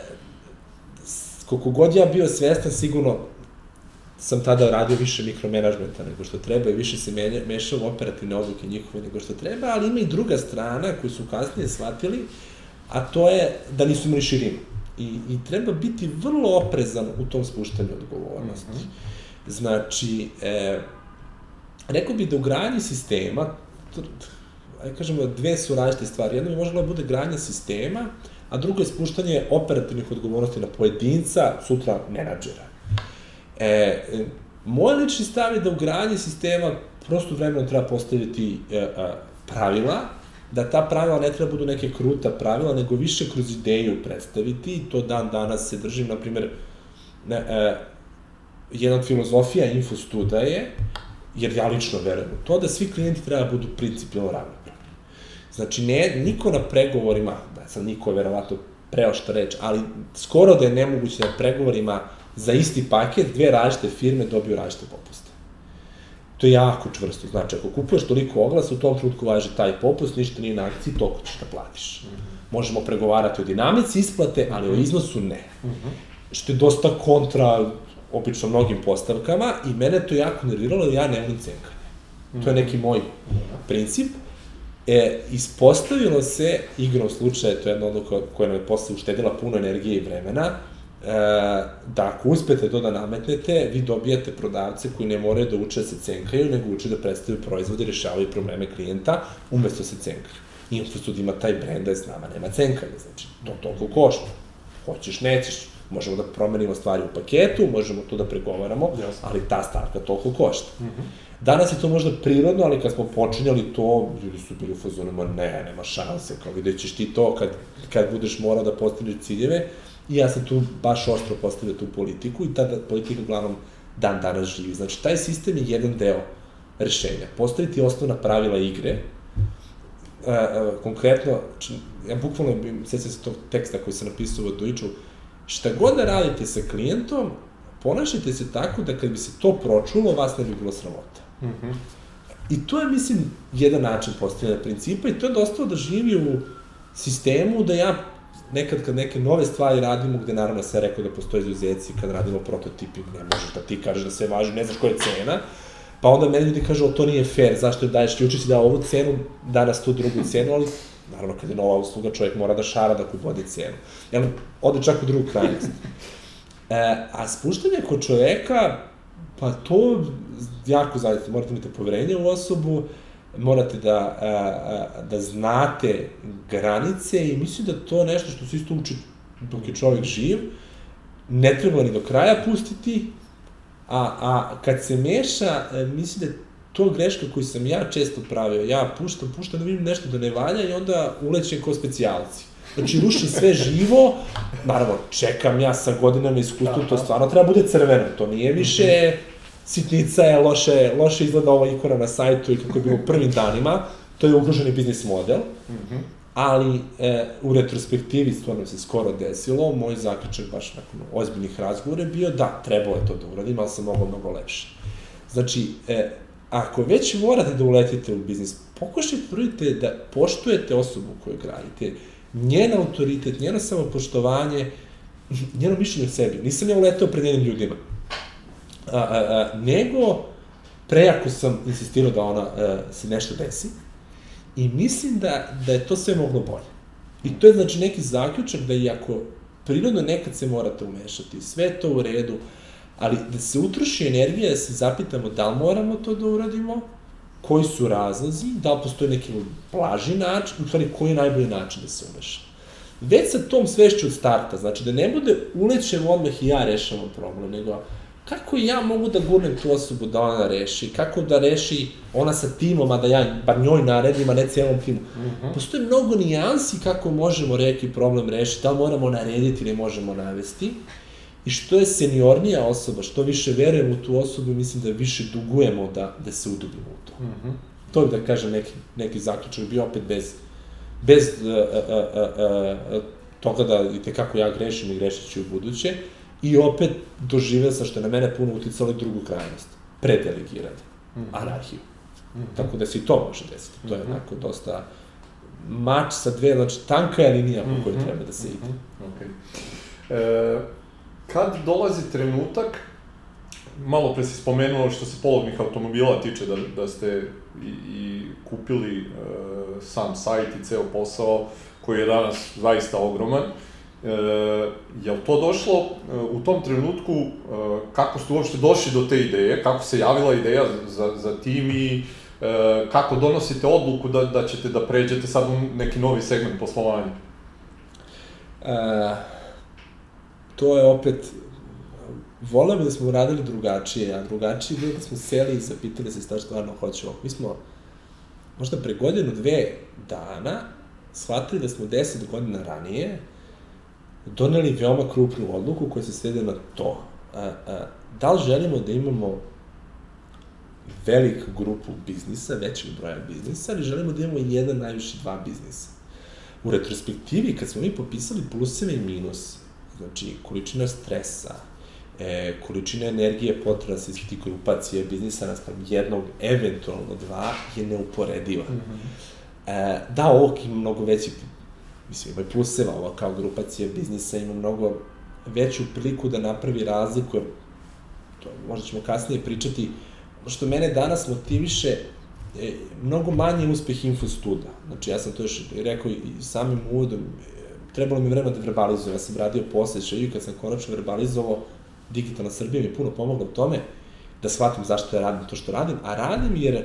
koliko god ja bio svestan, sigurno sam tada radio više mikromanagementa nego što treba i više se mešao u operativne odluke njihove nego što treba, ali ima i druga strana koju su kasnije shvatili, a to je da nisu imali širinu. I, i treba biti vrlo oprezan u tom spuštanju odgovornosti. Mm -hmm. Znači, e, rekao bih da u granji sistema, aj kažemo, dve su različite stvari. Jedno bi možda da bude granja sistema, a drugo je spuštanje operativnih odgovornosti na pojedinca, sutra menadžera. E, moj lični stav je da u granji sistema prosto vremeno treba postaviti e, e, pravila, da ta pravila ne treba budu neke kruta pravila, nego više kroz ideju predstaviti to dan danas se držim, na primjer, e, jedna od filozofija Infostuda je, jer ja lično verujem u to, da svi klijenti treba da budu principijalno ravnopravni. Znači, ne, niko na pregovorima, da sad niko je verovato preošta reč, ali skoro da je nemoguće na pregovorima za isti paket dve različite firme dobiju različite popuste. To je jako čvrsto. Znači, ako kupuješ toliko oglasa, u tom trenutku važi taj popust, ništa nije na akciji, toliko ćeš da platiš. Mm -hmm. Možemo pregovarati o dinamici isplate, ali o iznosu ne. Mm -hmm. Što je dosta kontra obično mnogim postavkama i mene to jako nerviralo, jer ja ne volim cenkanje. Mm. To je neki moj princip. E, ispostavilo se, igrom slučaja, to je jedna odluka koja nam je posle uštedila puno energije i vremena, e, da ako uspete to da nametnete, vi dobijate prodavce koji ne moraju da uče da se cenkaju, nego uče da predstavljaju proizvode i rešavaju probleme klijenta, umesto da se cenkaju. I umesto da ima taj brend da je s nama, nema cenkanja, znači, to toliko košta. Hoćeš, nećeš, možemo da promenimo stvari u paketu, možemo to da pregovaramo, Jasne. ali ta stavka toliko košta. Mm -hmm. Danas je to možda prirodno, ali kad smo počinjali to, ljudi su bili u fazonu, ne, nema šanse, kao vidjet ćeš ti to kad, kad budeš morao da postigneš ciljeve. I ja sam tu baš ostro postavio tu politiku i tada politika uglavnom dan danas živi. Znači, taj sistem je jedan deo rešenja. Postaviti osnovna pravila igre, a, a, konkretno, ja bukvalno, sećam se tog teksta koji sam napisao u Duiču, šta god da radite sa klijentom, ponašajte se tako da kad bi se to pročulo, vas ne bi bilo sramota. Mm -hmm. I to je, mislim, jedan način postavljanja principa i to je dosta da živi u sistemu da ja nekad kad neke nove stvari radimo, gde naravno se rekao da postoje izuzeci, kad radimo prototiping, ne možeš da ti kažeš da sve važi, ne znaš koja je cena, pa onda meni ljudi kažu, to nije fair, zašto je daješ, juče si dao ovu cenu, danas tu drugu cenu, ali naravno kad je nova usluga, čovjek mora da šara da vodi cenu. Jel, ode čak u drugu krajnost. E, a spuštanje kod čoveka, pa to jako zavite, morate imati poverenje u osobu, morate da, a, a, da znate granice i mislim da to nešto što se isto uči dok je čovjek živ, ne treba ni do kraja pustiti, a, a kad se meša, e, mislim da to greška koju sam ja često pravio. Ja puštam, puštam da vidim nešto da ne valja i onda ulećem kao specijalci. Znači, ruši sve živo, naravno, čekam ja sa godinama iskustvom, to stvarno treba bude crveno, to nije više sitnica je, loše, loše izgleda ova ikona na sajtu i kako je bilo prvim danima, to je ugroženi biznis model, -hmm. ali e, u retrospektivi stvarno se skoro desilo, moj zaključak baš nakon ozbiljnih razgovora je bio da, trebalo je to da uradim, ali sam mogao mnogo lepše. Znači, e, ako već morate da uletite u biznis, pokušajte trudite da poštujete osobu koju gradite, njen autoritet, njeno samopoštovanje, njeno mišljenje o sebi. Nisam ja uletao pred njenim ljudima a, a, a, nego prejako sam insistirao da ona a, se nešto desi i mislim da, da je to sve moglo bolje. I to je znači neki zaključak da iako prirodno nekad se morate umešati, sve to u redu, ali da se utroši energija da se zapitamo da li moramo to da uradimo, koji su razlozi, da li postoji neki blaži način, u stvari koji je najbolji način da se umeša. Već sa tom svešću od starta, znači da ne bude ulećem odmah i ja rešavam problem, nego kako ja mogu da gurnem tu osobu da ona reši, kako da reši ona sa timom, a da ja bar njoj naredim, a ne cijelom timu. Mm -hmm. Postoje mnogo nijansi kako možemo reki problem rešiti, da li moramo narediti ili možemo navesti. I što je seniornija osoba, što više verujemo u tu osobu, mislim da više dugujemo da, da se udubimo u to. Mm -hmm. To bi da kažem neki, neki zaključak, bio opet bez, bez uh, uh, uh, uh, toga da i tekako ja grešim i grešit ću u buduće. I opet doživeo sam što je na mene puno uticalo i drugu krajnost. Predelegiranje. Mm -hmm. Anarhiju. Mm -hmm. Tako da se i to može desiti. To je -hmm. onako dosta mač sa dve, znači tanka je linija po kojoj -hmm. treba da se ide. Mm -hmm. okay. e, kad dolazi trenutak, malo pre si spomenuo što se polovnih automobila tiče, da, da ste i, i kupili e, sam sajt i ceo posao, koji je danas zaista ogroman. E, je li to došlo e, u tom trenutku, e, kako ste uopšte došli do te ideje, kako se javila ideja za, za tim i e, kako donosite odluku da, da ćete da pređete sad u neki novi segment poslovanja? E, to je opet, voleo bi da smo uradili drugačije, a drugačije bilo da smo seli i zapitali se šta stvarno hoćemo. Mi smo možda pre godinu, dve dana shvatili da smo deset godina ranije doneli veoma krupnu odluku koja se svede na to. A, a, da li želimo da imamo veliku grupu biznisa, većeg broja biznisa, ali želimo da imamo jedan, najviše dva biznisa. U retrospektivi, kad smo mi popisali pluseve i minuse, znači količina stresa, e, količina energije potrebna da se iz ti grupacije biznisa naspram jednog, eventualno dva, je neuporediva. Mm -hmm. e, da, ovog ima mnogo veći, mislim, ima i pluseva, ovo kao grupacija biznisa ima mnogo veću priliku da napravi razliku, to možda ćemo kasnije pričati, što mene danas motiviše, e, mnogo manji uspeh infostuda. Znači, ja sam to još rekao i samim uvodom, e, trebalo mi vremena da verbalizujem. Ja sam radio posle i kad sam konačno verbalizovao, Digitalna Srbija mi puno pomogla u tome da shvatim zašto ja radim to što radim, a radim jer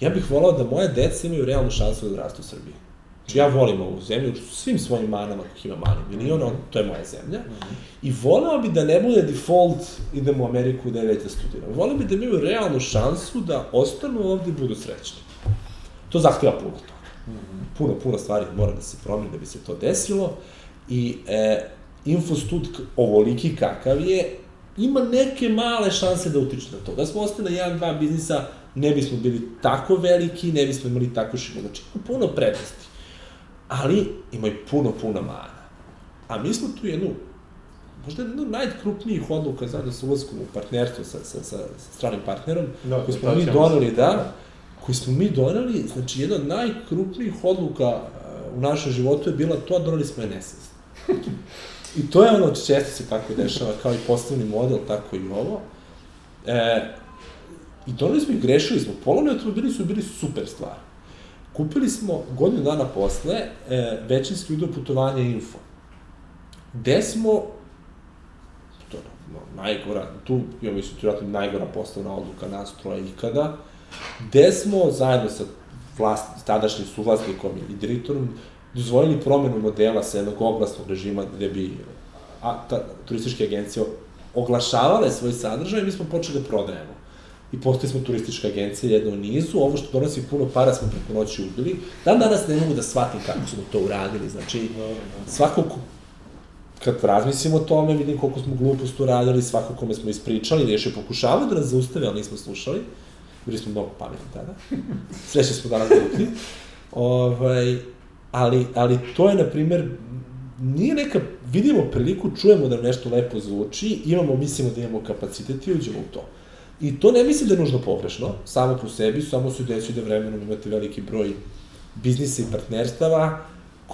ja bih volao da moje deca imaju realnu šansu da odrastu u Srbiji. Znači ja volim ovu zemlju, svim svojim manama, kako ima mani miliona, to je moja zemlja. I voleo bi da ne bude default, idemo u Ameriku da je već da studiram. Voleo bi da imaju realnu šansu da ostanu ovde i budu srećni. To zahteva puno toga. Puno, puno stvari mora da se promeni da bi se to desilo. I e, Infostud, ovoliki kakav je, ima neke male šanse da utiče na to. Da smo ostali na jedan, dva biznisa, ne bismo bili tako veliki, ne bismo imali tako širno. Znači, ima puno prednosti. Ali ima i puno, puno mana. A mi smo tu jednu, možda jednu najkrupnijih odluka zajedno sa ulazkom u partnerstvo sa, sa, sa, stranim partnerom, da, koji smo mi doneli, da, koji smo mi doneli, znači jedna od najkrupnijih odluka uh, u našem životu je bila to, doneli smo NSS. I to je ono često se tako dešava, kao i poslovni model, tako i ovo. E, I doneli smo i grešili smo. Polovni automobili su bili super stvar. Kupili smo godinu dana posle e, većinski udeo putovanja info. Gde smo, to je no, najgora, tu, ja mislim, tu je najgora poslovna odluka nas troje ikada, gde smo zajedno sa vlast, tadašnjim suvlasnikom i direktorom dozvojili promenu modela sa jednog oglasnog režima gde bi a, ta, turističke agencije oglašavale svoj sadržaj i mi smo počeli da prodajemo. I postali smo turistička agencija jedna u nizu, ovo što donosi puno para smo preko noći ubili. Dan danas ne mogu da shvatim kako smo to uradili, znači svako ko, kad razmislimo o tome, vidim koliko smo glupost uradili, svako kome smo ispričali, da još je pokušavao da nas zaustave, ali nismo slušali. Bili smo mnogo pametni tada. Sve smo danas glupi. Ovaj, ali, ali to je, na primer, nije neka, vidimo priliku, čujemo da nešto lepo zvuči, imamo, mislimo da imamo kapacitet i uđemo u to. I to ne mislim da je nužno pogrešno, samo po sebi, samo se desi da vremenom imate veliki broj biznisa i partnerstava,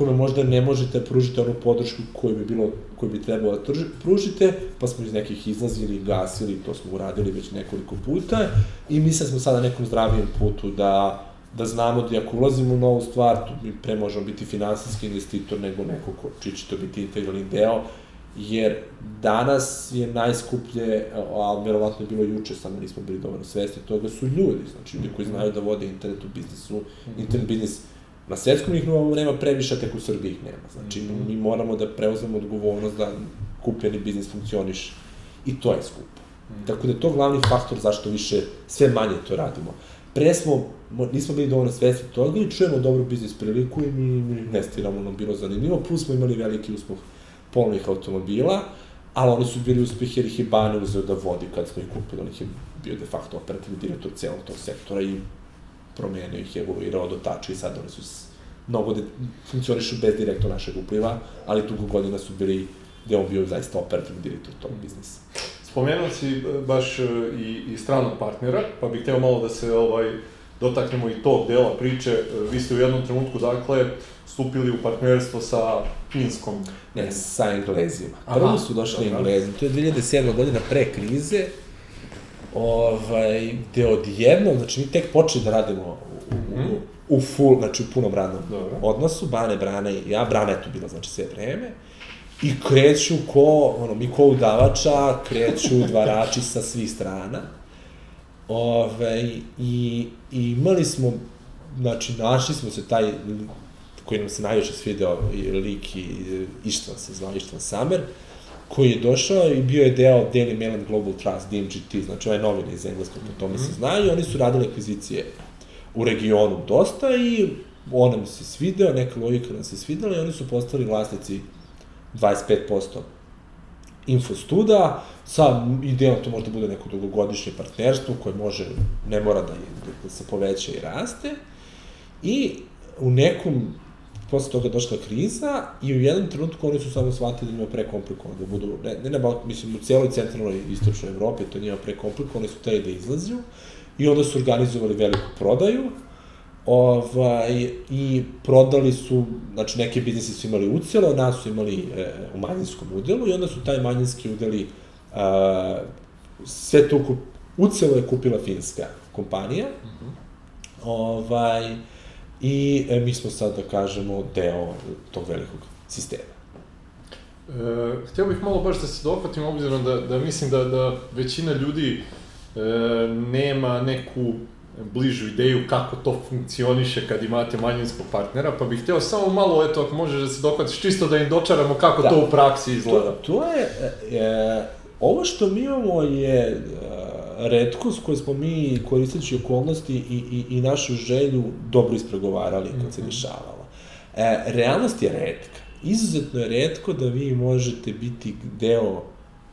kome možda ne možete pružiti onu podršku koju bi bilo, koju bi trebalo da pružite, pa smo iz nekih izlazili, gasili, to smo uradili već nekoliko puta i mislim da smo sada na nekom zdravijem putu da da znamo da ako ulazimo u novu stvar, tu mi pre možemo biti finansijski investitor nego neko ko čiji će to biti integralni deo, jer danas je najskuplje, a verovatno je bilo juče, samo nismo bili dovoljno svesti toga, su ljudi, znači ljudi koji znaju da vode internet u biznisu, internet biznis na svetskom ih nema previše, tek u Srbiji ih nema. Znači, mi moramo da preuzmemo odgovornost da kupljeni biznis funkcioniš. I to je skupo. Tako da je to glavni faktor zašto više sve manje to radimo. Pre smo, nismo bili dovoljno svesni toga i čujemo dobru biznis priliku i mi investiramo, nam bilo zanimljivo, plus smo imali veliki uspeh polnih automobila, ali oni su bili uspeh jer ih je Bane uzeo da vodi kad smo ih kupili, on ih je bio de facto operativni direktor celog tog sektora i promenio ih, evoluirao do tača i sad oni su mnogo de, funkcionišu bez direktora našeg upliva, ali dugo godina su bili gde on bio zaista operativni direktor tog biznisa. Spomenuo si e, baš e, i, i stranog partnera, pa bih hteo malo da se ovaj, dotaknemo i tog dela priče. E, vi ste u jednom trenutku, dakle, stupili u partnerstvo sa Finskom. Ne, sa Englezima. Prvo su došli Aha, Englezi. To je 2007. godina pre krize, ovaj, gde odjednom, znači mi tek počeli da radimo u, u, mhm. u full, znači u punom radnom Dobro. odnosu, Bane, Brane i ja, Brane je tu bila, znači sve vreme. I kreću ko, ono, mi ko udavača, kreću dvarači sa svih strana. Ove, i, I imali smo, znači, našli smo se taj, koji nam se najviše svideo, lik i Ištvan se zvao, Ištvan Samer, koji je došao i bio je deo Daily Mail and Global Trust, DMGT, znači ovaj novine iz engleskog, po tome se mhm. znaju, oni su radili akvizicije u regionu dosta i on nam se svideo, neka logika nam se svidela i oni su postali vlasnici 25% infostuda, sa idejom to možda bude neko dugogodišnje partnerstvo koje može, ne mora da, da se poveća i raste. I u nekom posle toga došla kriza i u jednom trenutku oni su samo shvatili da njima prekomplikovano da budu, ne, ne na Balkan, mislim, u cijeloj centralnoj istočnoj Evropi to njima prekomplikovano, su teli da izlaziju i onda su organizovali veliku prodaju, ovaj, i prodali su, znači neke biznise su imali ucelo, nas su imali e, u manjinskom udelu i onda su taj manjinski udeli a, sve to kup, ucelo je kupila finska kompanija. Mm -hmm. Ovaj, I e, mi smo sad, da kažemo, deo tog velikog sistema. E, htio bih malo baš da se dohvatim, obzirom da, da mislim da, da većina ljudi e, nema neku bližu ideju kako to funkcioniše kad imate manjinskog partnera, pa bih htio samo malo, eto, ako možeš da se dohvatiš, čisto da im dočaramo kako da. to u praksi izgleda. To, to je, e, ovo što mi imamo je e, redkost koju smo mi koristeći okolnosti i, i, i našu želju dobro ispregovarali kad se mhm. dešavalo. E, realnost je redka. Izuzetno je redko da vi možete biti deo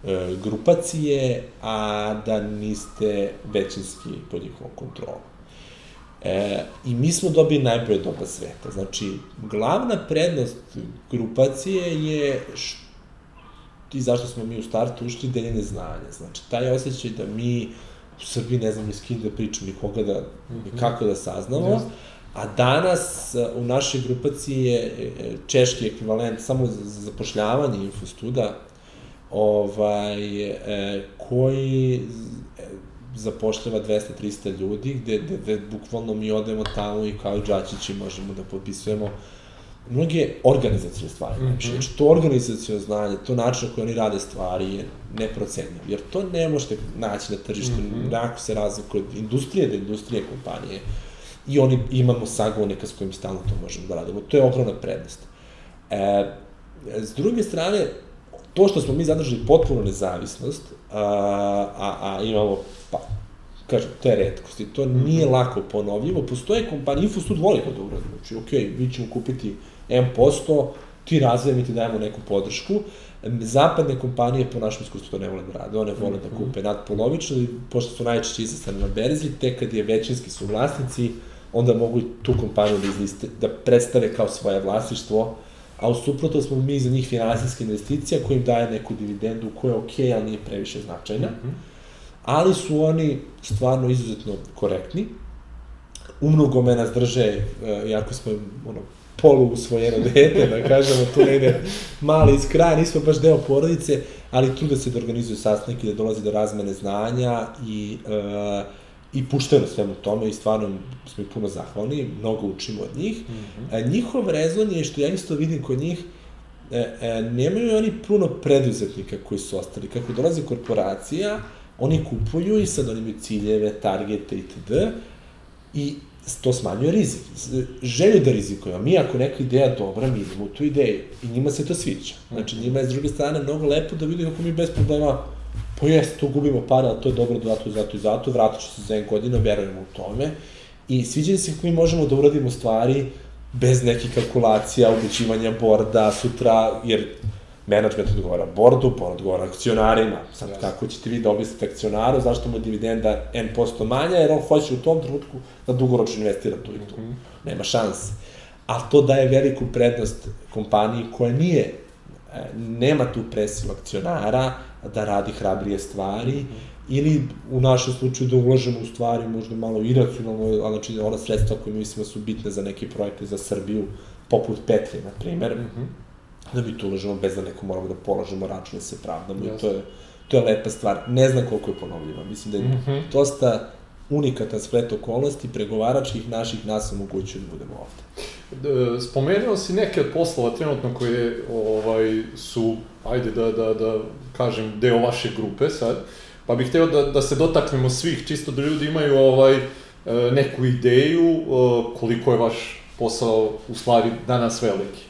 e, grupacije, a da niste većinski pod njihovom kontrolom. E, I mi smo dobili najbolje doba sveta. Znači, glavna prednost grupacije je što i zašto smo mi u startu ušli, deljenje znanja. Znači, taj osjećaj da mi u Srbiji ne znam ni s kim da pričam, ni koga da, ni mhm. kako da saznamo, yes. a danas u našoj grupaciji je e, češki ekvivalent samo za zapošljavanje infostuda, ovaj, e, koji e, zapošljava 200-300 ljudi, gde, gde, gde bukvalno mi odemo tamo i kao džačići možemo da potpisujemo mnoge organizacijne stvari. Mm -hmm. Znači, to organizacijo znanje, to način na koji oni rade stvari je neprocenjivo. Jer to ne možete naći na tržištu, mm -hmm. jako se razlikuje od industrije do industrije kompanije. I oni imamo sagovornika s kojim stalno to možemo da radimo. To je ogromna prednost. E, s druge strane, to što smo mi zadržali potpuno nezavisnost, a, a, a imamo, pa, kažem, te redkosti, to nije -hmm. lako ponovljivo. Postoje kompanije, Infostud voli to da uradi. Znači, ok, mi ćemo kupiti M%, ti razvoje, mi ti dajemo neku podršku. Zapadne kompanije po našem iskustvu to ne vole da rade, one vole da mhm. kupe nadpolovično, pošto su najčešće izastane na berzi, te kad je većinski su vlasnici, onda mogu tu kompaniju da, izliste, da predstave kao svoje vlasništvo, a u suprotu smo mi za njih finansijska investicija koja im daje neku dividendu koja je okej, okay, ali nije previše značajna. Mm -hmm. Ali su oni stvarno izuzetno korektni. U mnogome nas drže, jako smo ono, polu usvojeno dete, da kažemo, tu negde mali iz kraja, nismo baš deo porodice, ali trude se da organizuju sastanke, da dolazi do razmene znanja i, uh, i puštaju na svemu tome i stvarno smo ih puno zahvalni, mnogo učimo od njih. Mm -hmm. njihov rezon je, što ja isto vidim kod njih, e, e, nemaju oni puno preduzetnika koji su ostali. Kako dolazi korporacija, oni kupuju i sad oni imaju ciljeve, targete itd. I to smanjuje rizik. Želju da rizikujemo. Mi ako neka ideja dobra, mi idemo u tu ideju. I njima se to sviđa. Znači, njima je s druge strane mnogo lepo da vidi kako mi bez problema pa jes, tu gubimo para, ali to je dobro zato, zato i zato, vratit ću se za jedan godina, verujemo u tome. I sviđa se kako mi možemo da uradimo stvari bez nekih kalkulacija, ubećivanja borda, sutra, jer menadžment odgovara bordu, board odgovara akcionarima. Sad, yes. kako ćete vi da objasnite akcionaru, zašto mu dividenda N posto manja, jer on hoće u tom trenutku da dugoročno investira tu i tu. Mm -hmm. Nema šanse. Ali to daje veliku prednost kompaniji koja nije, e, nema tu presiju akcionara da radi hrabrije stvari, mm -hmm. ili u našem slučaju da ulažemo u stvari možda malo iracionalno, ali znači ona sredstva koje mislimo su bitne za neke projekte za Srbiju, poput Petri, na primer, mm -hmm da mi tu ulažemo bez da neko moramo da polažemo račune, se pravdamo yes. i to je, to je lepa stvar. Ne znam koliko je ponovljiva, mislim da je mm -hmm. dosta unikatan splet okolnosti pregovaračkih naših nas omogućuju da budemo ovde. Spomenuo si neke od poslova trenutno koje ovaj, su, ajde da, da, da kažem, deo vaše grupe sad, pa bih hteo da, da se dotaknemo svih, čisto da ljudi imaju ovaj, e, neku ideju e, koliko je vaš posao u stvari danas veliki.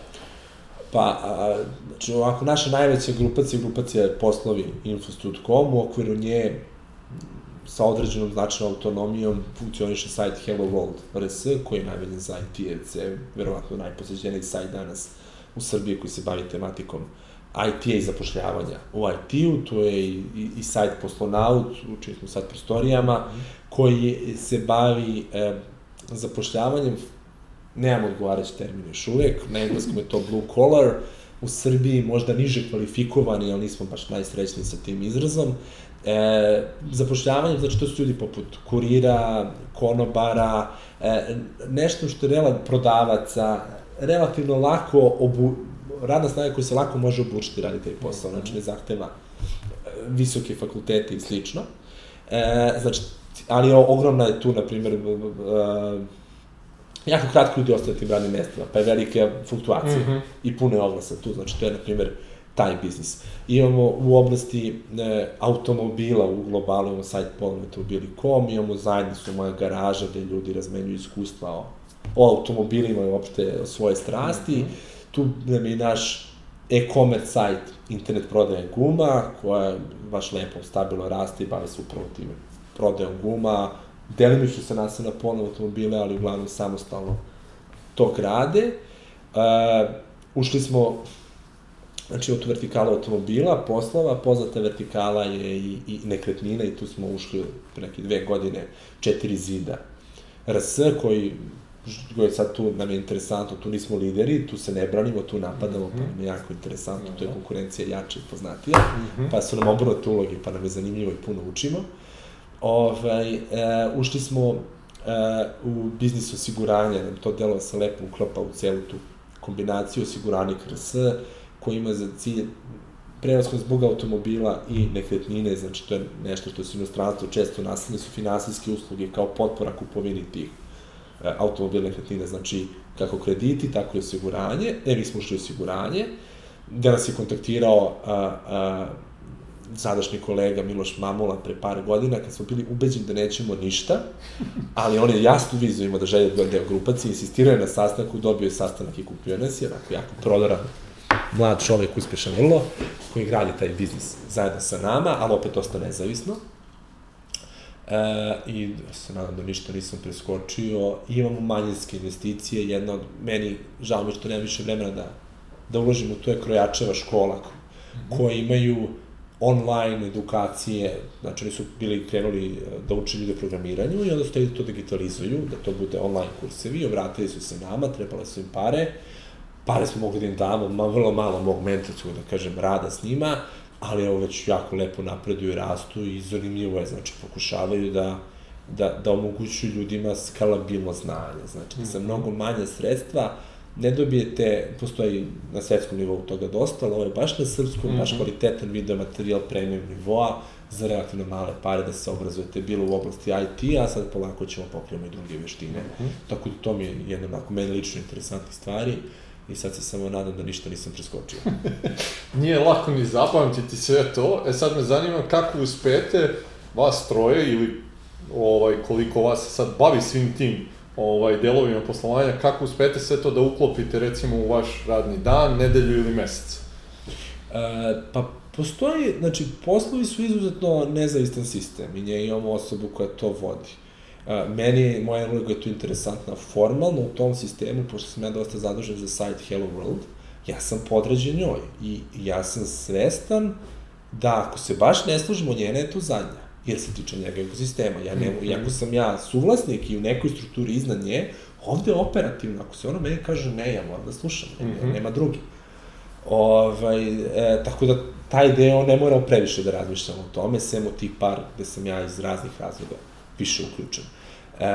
Pa, a, znači, ovako, naša najveća grupacija, grupacija poslovi Infostud.com, u okviru nje sa određenom značajnom autonomijom funkcioniše sajt Hello World RS, koji je najveljen za IT, je verovatno najposeđeniji sajt danas u Srbiji koji se bavi tematikom IT-a i zapošljavanja u IT-u, to je i, i, i sajt Poslonaut, u smo sad prostorijama, koji se bavi e, zapošljavanjem nemamo odgovarajući termin još uvek, na engleskom je to blue collar, u Srbiji možda niže kvalifikovani, ali nismo baš najsrećni sa tim izrazom. E, zapošljavanje, znači to su ljudi poput kurira, konobara, e, nešto što je relativno prodavaca, relativno lako obu, radna snaga koja se lako može obučiti radi taj posao, znači ne zahteva e, visoke fakultete i slično. E, znači, ali ogromna je tu, na primjer, jako kratko ljudi ostaju tim radnim mestima, pa je velike fluktuacije mm -hmm. i puno je oglasa tu, znači to je, na primjer, taj biznis. Imamo u oblasti e, automobila u globalu, imamo sajt polnoautomobili.com, imamo zajednicu moja garaža gde ljudi razmenjuju iskustva o, o automobilima i uopšte o svoje strasti. Mm -hmm. Tu nam je naš e-commerce sajt, internet prodaje guma, koja baš lepo, stabilno raste i bavi se upravo time prodajom guma, delimično se nasa na polno automobile, ali uglavnom samostalno to grade. Uh, ušli smo znači od vertikala automobila, poslova, poznata vertikala je i, i nekretnina i tu smo ušli pre neke dve godine četiri zida. RS koji koji je sad tu nam je interesantno, tu nismo lideri, tu se ne branimo, tu napadamo, mm -hmm. pa nam je jako interesantno, tu je konkurencija jača i poznatija, mm -hmm. pa su nam obrnute uloge, pa nam je zanimljivo i puno učimo. Ovaj, e, ušli smo e, u biznis osiguranja, nam to delo se lepo uklopa u celu tu kombinaciju osiguranik RS, koji ima za cilj prevazkom zbog automobila i nekretnine, znači to je nešto što se inostranstvo često nastavlja, su finansijske usluge kao potpora kupovini tih e, automobila nekretnine, znači kako krediti, tako i osiguranje. E, mi smo ušli osiguranje, gde nas je kontaktirao a, a, sadašnji kolega Miloš Mamula pre par godina, kad smo bili ubeđeni da nećemo ništa, ali on je jasnu viziju imao da želje da deo grupacije, insistirao je na sastanku, dobio je sastanak i kupio nas, je onako jako prodoran mlad čovek, uspešan vrlo, koji gradi taj biznis zajedno sa nama, ali opet osta nezavisno. E, I se nadam da ništa nisam preskočio. Imamo manjinske investicije, jedna od, meni, žao mi što nema više vremena da, da uložimo, to je Krojačeva škola, koje imaju online edukacije, znači oni su bili krenuli e, da uče ljude programiranju i onda su to digitalizuju, da to bude online kursevi, obratili su se nama, trebale su im pare, pare smo mogli da im damo, ma, vrlo malo mog mentorskog, da kažem, rada s njima, ali evo već jako lepo napreduju i rastu i zanimljivo je, znači pokušavaju da, da, da omogućuju ljudima skalabilno znanje, znači da sa mhm. mnogo manje sredstva ne dobijete, postoji na svetskom nivou toga dosta, ali ovo je baš na srpskom, mm -hmm. baš mhm. kvalitetan video materijal premium nivoa, za relativno male pare da se obrazujete bilo u oblasti IT, a sad polako ćemo pokrijemo i druge veštine. Mm -hmm. Tako da to mi je jedna onako meni lično interesantne stvari i sad se samo nadam da ništa nisam preskočio. Nije lako ni zapamtiti sve to, e sad me zanima kako uspete vas troje ili ovaj, koliko vas sad bavi svim tim ovaj, delovima poslovanja, kako uspete sve to da uklopite recimo u vaš radni dan, nedelju ili mesec? E, pa postoji, znači poslovi su izuzetno nezavistan sistem i nje imamo osobu koja to vodi. Uh, meni, moja uloga je tu interesantna formalno u tom sistemu, pošto sam ja dosta zadužen za sajt Hello World, ja sam podređen njoj i ja sam svestan da ako se baš ne služimo, njena je tu zadnja jer se tiče njega ekosistema. Ja ne, mm -hmm. iako sam ja suvlasnik i u nekoj strukturi iznad nje, ovde operativno, ako se ono meni kaže ne, ja moram da slušam, mm -hmm. nema drugi. Ovaj, e, tako da taj deo ne moramo previše da razmišljamo o tome, sem o tih par gde sam ja iz raznih razloga više uključen. E,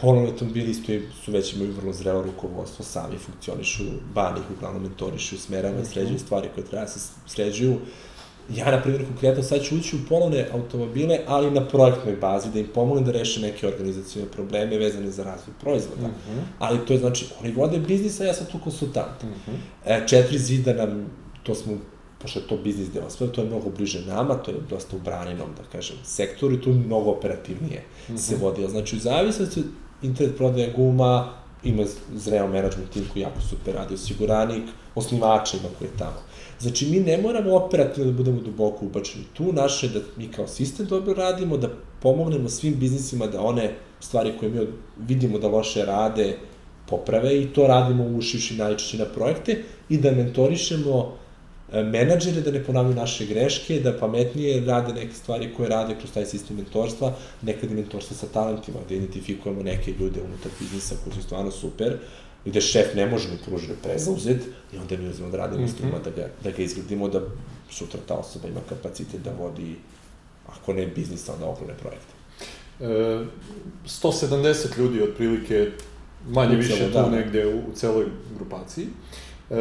ponovno automobili isto su već imaju vrlo zrelo rukovodstvo, sami funkcionišu, bani ih uglavnom mentorišu, smerama i mhm. sređuju stvari koje treba da se sređuju. Ja, na primjer, konkretno sad ću ući u polovne automobile, ali na projektnoj bazi, da im pomognem da reše neke organizacijone probleme vezane za razvoj proizvoda. Mm -hmm. Ali to je znači, oni vode biznis, a ja sam tu konsultant. Mm -hmm. e, četiri zida nam, to smo pošto je to biznis deo sve, to je mnogo bliže nama, to je dosta u braninom, da kažem, sektoru i tu mnogo operativnije mm -hmm. se vodi. Znači, u zavisnosti internet prodaje guma, ima zreo management tim koji jako super radi, osiguranik, osnivača ima koji je tamo. Znači, mi ne moramo operativno da budemo duboko ubačeni. Tu naše, da mi kao sistem dobro radimo, da pomognemo svim biznisima da one stvari koje mi vidimo da loše rade, poprave i to radimo ušiši najčešće na projekte i da mentorišemo e, menadžere da ne ponavljaju naše greške, da pametnije rade neke stvari koje rade kroz taj sistem mentorstva, nekad i mentorstva sa talentima, da identifikujemo neke ljude unutar biznisa koji su stvarno super, gde šef ne može ni pružiti prezauzet, i onda mi uzmemo da radimo mm -hmm. da ga, da ga izgradimo, da sutra ta osoba ima kapacitet da vodi, ako ne biznis, onda ogromne projekte. E, 170 ljudi otprilike manje više tu da. negde u, u celoj grupaciji. E,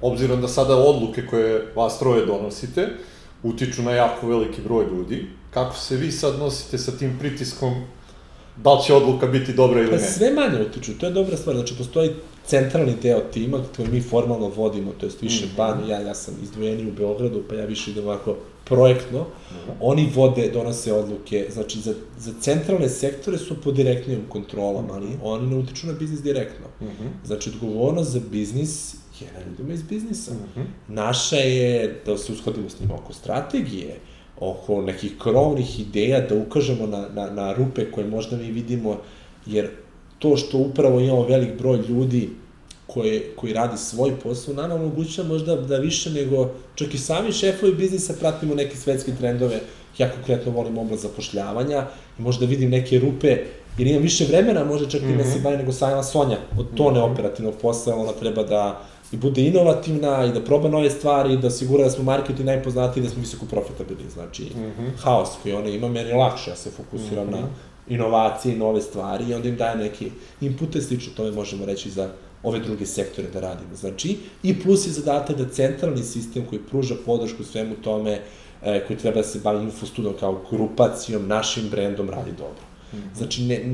obzirom da sada odluke koje vas troje donosite utiču na jako veliki broj ljudi, kako se vi sad nosite sa tim pritiskom da li će odluka biti dobra ili pa ne? Pa sve manje utiču, to je dobra stvar, znači postoji centralni deo tima koji mi formalno vodimo, to jest više mm -hmm. ban, ja, ja sam izdvojeni u Beogradu, pa ja više idem ovako projektno, mm -hmm. oni vode, donose odluke, znači za, za centralne sektore su po direktnim kontrolama, ali oni ne utiču na biznis direktno. Mm -hmm. Znači, odgovornost za biznis je na ljudima iz biznisa. Mm -hmm. Naša je da se ushodimo s njima oko strategije, oko nekih krovnih ideja, da ukažemo na, na, na rupe koje možda mi vidimo, jer to što upravo imamo velik broj ljudi koje, koji radi svoj posao, nama omogućava možda da više nego, čak i sami šefovi biznisa pratimo neke svetske trendove, ja konkretno volim oblast zapošljavanja i možda vidim neke rupe, jer imam više vremena, možda čak mm -hmm. i ne se bavi nego sajma Sonja od tone mm -hmm. operativnog posla, ona treba da i bude inovativna i da proba nove stvari i da sigura da smo marketi najpoznatiji da smo visoko profitabilni. Znači, mm -hmm. haos koji ona ima, meni lakše, ja se fokusiram mm -hmm. na inovacije i nove stvari i onda im daje neke inpute, slično tome možemo reći za ove druge sektore da radimo. Znači, i plus je zadatak da centralni sistem koji pruža podršku svemu tome, e, koji treba da se bavi infostudom kao grupacijom, našim brendom, radi dobro. Mm -hmm. Znači, ne,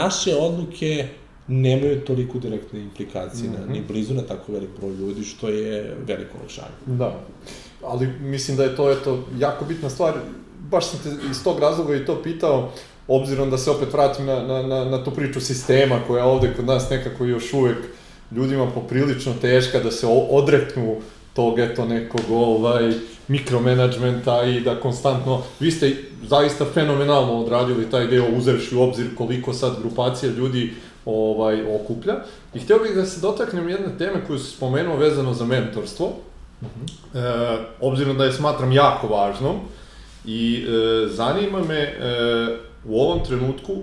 naše odluke nemaju toliko direktne implikacije mm -hmm. na, ni blizu na tako velik broj ljudi, što je veliko olakšanje. Da, ali mislim da je to eto, jako bitna stvar, baš sam te iz tog razloga i to pitao, obzirom da se opet vratim na, na, na, na tu priču sistema koja ovde kod nas nekako još uvek ljudima poprilično teška da se odreknu tog eto nekog ovaj mikromanagementa i da konstantno, vi ste zaista fenomenalno odradili taj deo uzevši u obzir koliko sad grupacija ljudi ovaj, okuplja. I htio bih da se dotaknem jedne teme koju se spomenuo vezano za mentorstvo, uh -huh. e, obzirom da je smatram jako važnom i e, zanima me e, u ovom trenutku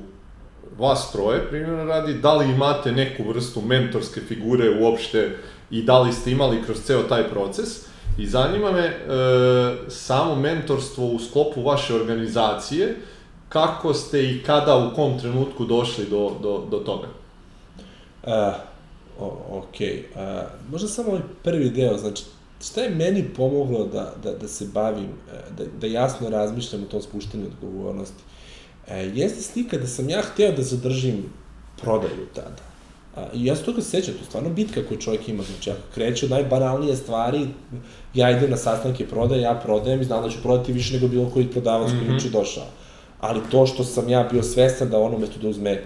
vas troje, primjerno radi, da li imate neku vrstu mentorske figure uopšte i da li ste imali kroz ceo taj proces. I zanima me e, samo mentorstvo u sklopu vaše organizacije, kako ste i kada u kom trenutku došli do, do, do toga? Uh, ok, uh, možda samo ovaj prvi deo, znači šta je meni pomoglo da, da, da se bavim, e, da, da jasno razmišljam o tom spuštenju odgovornosti, e, jeste slika da sam ja hteo da zadržim prodaju tada. A, I ja se toga sećam, to je stvarno bitka koju čovjek ima, znači ako kreće od najbanalnije stvari, ja idem na sastanke prodaje, ja prodajem i znam da ću prodati više nego bilo koji prodavac mm -hmm. koji uči došao ali to što sam ja bio svestan da on umesto da uzme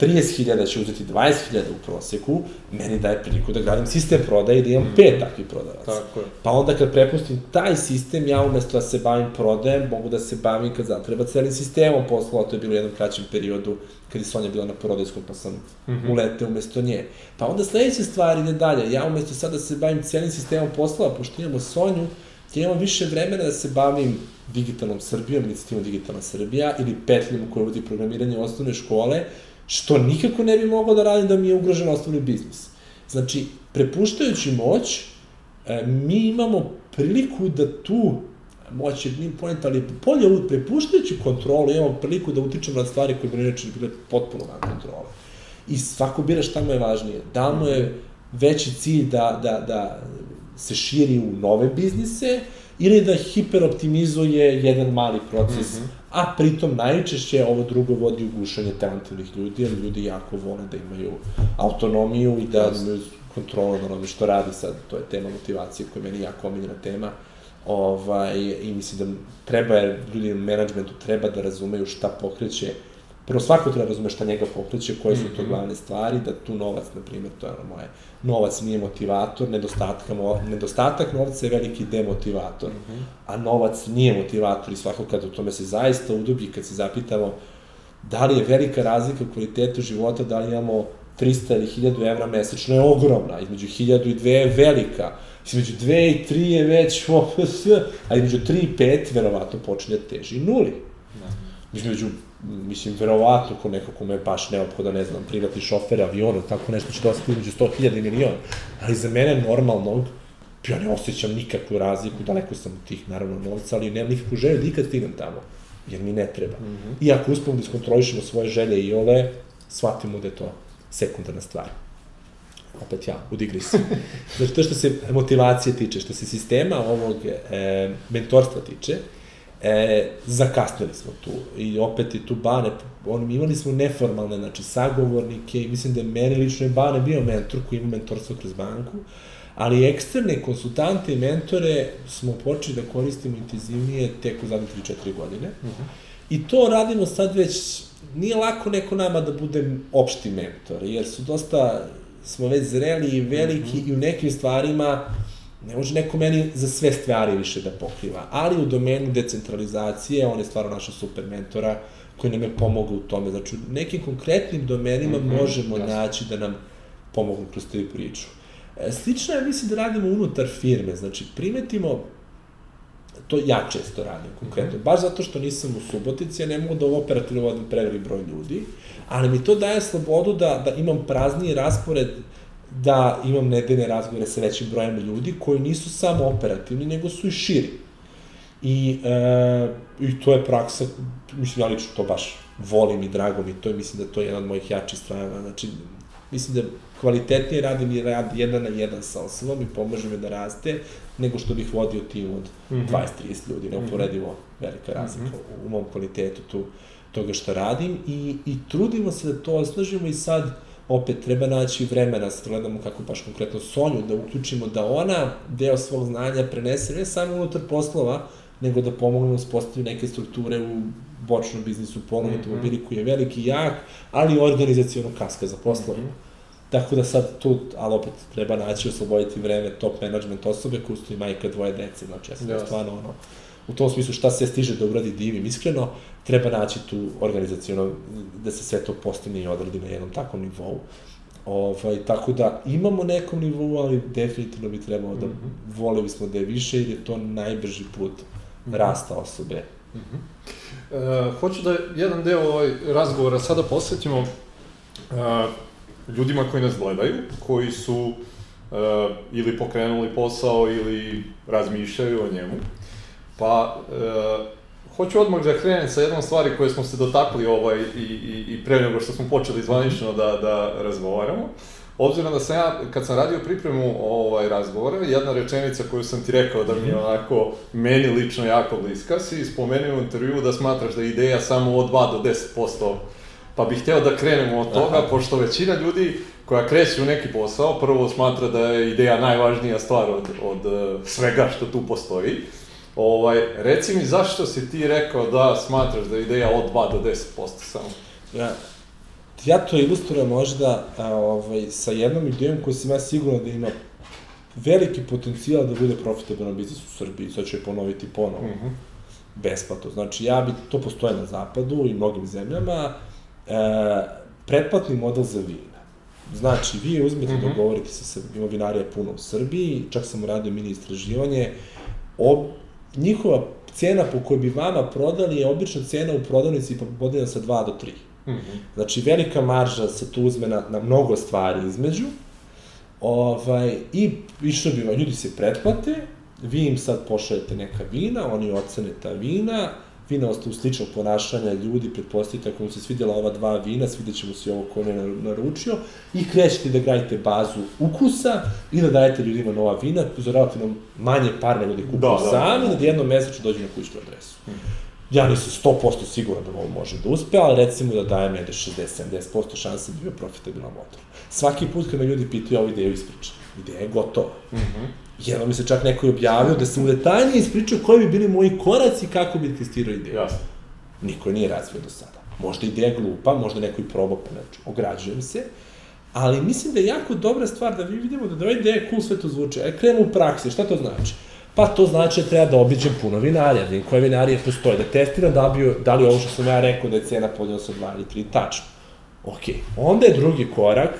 30.000 će uzeti 20.000 u proseku, meni daje priliku da gradim sistem prodaje i da imam mm. pet takvih prodavaca. Tako je. Pa onda kad prepustim taj sistem, ja umesto da se bavim prodajem, mogu da se bavim kad zatreba celim sistemom poslova, to je bilo u jednom kraćem periodu kad je Sonja bila na prodajskom, pa sam mm -hmm. uleteo umesto nje. Pa onda sledeća stvar ide dalje, ja umesto sad da se bavim celim sistemom poslova, pošto imamo Sonju, ja imam više vremena da se bavim digitalnom Srbijom, inicijativom Digitalna Srbija, ili petljom koja vodi programiranje osnovne škole, što nikako ne bi moglo da radim da mi je ugrožen osnovni biznis. Znači, prepuštajući moć, e, mi imamo priliku da tu moć je nije ponet, ali polje ovo, prepuštajući kontrolu, imamo priliku da utičemo na stvari koje bi inače bile potpuno van kontrole. I svako bira šta mu je važnije. Da mu je veći cilj da, da, da se širi u nove biznise ili da hiperoptimizuje jedan mali proces, mm -hmm. a pritom najčešće ovo drugo vodi u gušanje talentovnih ljudi, jer ljudi jako vole da imaju autonomiju i da imaju kontrolu na onome što radi sad, to je tema motivacije koja je meni jako omiljena tema. Ovaj, I mislim da treba, ljudi u menadžmentu treba da razumeju šta pokreće prvo svako treba razume šta njega pokreće, koje su to mhm. glavne stvari, da tu novac, na primjer, to je ono moje, novac nije motivator, nedostatak, nedostatak novca je veliki demotivator, mm -hmm. a novac nije motivator i svako kad u tome se zaista udubi, kad se zapitamo da li je velika razlika u kvalitetu života, da li imamo 300 ili 1000 evra mesečno je ogromna, između 1000 i 2 je velika, između 2 i 3 je već, a između 3 i 5 verovatno počinje teži nuli. Da. Između mislim, verovatno ko neko kome je baš neophoda, ne znam, privatni šofer aviona, tako nešto će dostati među 100.000 i miliona. Ali za mene normalnog, ja ne osjećam nikakvu razliku, daleko sam od tih, naravno, novca, ali nemam nikakvu želju da ikad stignem tamo, jer mi ne treba. Mm -hmm. I ako uspemo da iskontrolišemo svoje želje i ole, shvatimo da je to sekundarna stvar. Opet ja, u digresiji. Znači, to što se motivacije tiče, što se sistema ovog e, mentorstva tiče, E, zakasnili smo tu i opet je tu Bane, on, imali smo neformalne, znači, sagovornike i mislim da je meni lično je Bane bio mentor koji ima mentorstvo kroz banku, ali eksterne konsultante i mentore smo počeli da koristimo intenzivnije tek u zadnje 3-4 godine. Uh mhm. -huh. I to radimo sad već, nije lako neko nama da bude opšti mentor, jer su dosta, smo već zreli i veliki uh mhm. -huh. i u nekim stvarima ne može neko meni za sve stvari više da pokriva, ali u domenu decentralizacije on je stvarno naša super mentora koji nam je pomogao u tome. Znači, u nekim konkretnim domenima mm -hmm, možemo jasno. naći da nam pomognu kroz te priču. E, slično je, mislim, da radimo unutar firme. Znači, primetimo, to ja često radim konkretno, mm -hmm. baš zato što nisam u Subotici, ja ne mogu da u operativno vodim prevelik broj ljudi, ali mi to daje slobodu da, da imam prazniji raspored da imam nedeljne razgovore sa većim brojem ljudi koji nisu samo operativni, nego su i širi. I, e, I to je praksa, mislim, ja lično to baš volim i drago mi to i mislim da to je jedan od mojih jačih strana. Znači, mislim da kvalitetnije radim i rad jedan na jedan sa osobom i pomaže me da raste, nego što bih vodio tim od mm -hmm. 20-30 ljudi, neuporedivo velika razlika mm -hmm. u mom kvalitetu tu, toga što radim i, i trudimo se da to osnažimo i sad opet treba naći vremena, sad gledamo kako baš konkretno Sonju, da uključimo da ona deo svog znanja prenese ne samo unutar poslova, nego da pomogne uspostaviti neke strukture u bočnom biznisu, ponovno mm -hmm. automobili koji je veliki i jak, ali i organizacijono kaska za poslove. Mm -hmm. Tako da sad tu, ali opet treba naći osloboditi vreme top management osobe koja su i majka dvoje dece, znači ja sam yes. stvarno ono, u tom smislu šta se stiže da uradi divim iskreno, treba naći tu organizacijono da se sve to postigne i odradi na jednom takvom nivou. Ovaj, tako da imamo nekom nivou, ali definitivno bi trebalo da mm -hmm. voleli smo da je više, jer je to najbrži put mm -hmm. rasta osobe. Mm -hmm. e, hoću da jedan deo ovaj razgovora sada posvetimo e, ljudima koji nas gledaju, koji su e, ili pokrenuli posao ili razmišljaju o njemu. Pa, e, hoću odmah da krenem sa jednom stvari koje smo se dotakli ovaj, i, i, i pre nego što smo počeli zvanično da, da razgovaramo. Obzirom da sam ja, kad sam radio pripremu ovaj razgovora, jedna rečenica koju sam ti rekao da mi je onako, meni lično jako bliska, si spomenuo u intervju da smatraš da je ideja samo od 2 do 10%. Pa bih hteo da krenemo od toga, Aha. pošto većina ljudi koja kreće u neki posao, prvo smatra da je ideja najvažnija stvar od, od svega što tu postoji. Ovaj, reci mi zašto si ti rekao da smatraš da je ideja od 2 do 10% samo? Ja, ja to ilustrujem možda a, ovaj, sa jednom idejom koju sam ja sigurno da ima veliki potencijal da bude profitabilan biznis u Srbiji, sad ću je ponoviti ponovo. Mm -hmm. Besplatno. Znači, ja bi, to postoje na zapadu i mnogim zemljama, e, pretplatni model za vina. Znači, vi uzmete mm -hmm. dogovorite se sa, ima vinarija puno u Srbiji, čak sam uradio mini istraživanje, ob, njihova cena po kojoj bi vama prodali je obična cena u prodavnici pa podeljena sa 2 do 3. Mm -hmm. Znači, velika marža se tu uzme na, na mnogo stvari između. Ovaj, I išlo bi ljudi se pretplate, vi im sad pošaljete neka vina, oni ocene ta vina, vi na osnovu sličnog ponašanja ljudi, pretpostavite ako mu se svidjela ova dva vina, svidjet će mu se ovo ko ne naručio, i krećete da gradite bazu ukusa i da dajete ljudima nova vina za relativno manje par nego da kupuju da, da, sami, da, da jednom mesečno dođu na kućnu adresu. Ja nisam 100% siguran da ovo može da uspe, ali recimo da dajem jedne 60-70% šanse da bi bio profitabilan motor. Svaki put kad me ljudi pitaju ovu ideju ispričam, ideja je gotova. Mm -hmm. Jedno mi se čak neko je objavio da sam u detaljnije ispričao koji bi bili moji koraci i kako bi testirao ideju. Jasno. Niko je nije razvio do sada. Možda ideja glupa, možda neko i probao, pa znači, ograđujem se, ali mislim da je jako dobra stvar da vi vidimo da da ova ideja cool sve to zvuče. E, krenemo u praksi, šta to znači? Pa to znači da treba da obiđem puno vinarija, da im koje vinarije postoje, da testiram da, bi, da li ovo što sam ja rekao da je cena podijela sa 2 ili 3 tačno. Ok, onda je drugi korak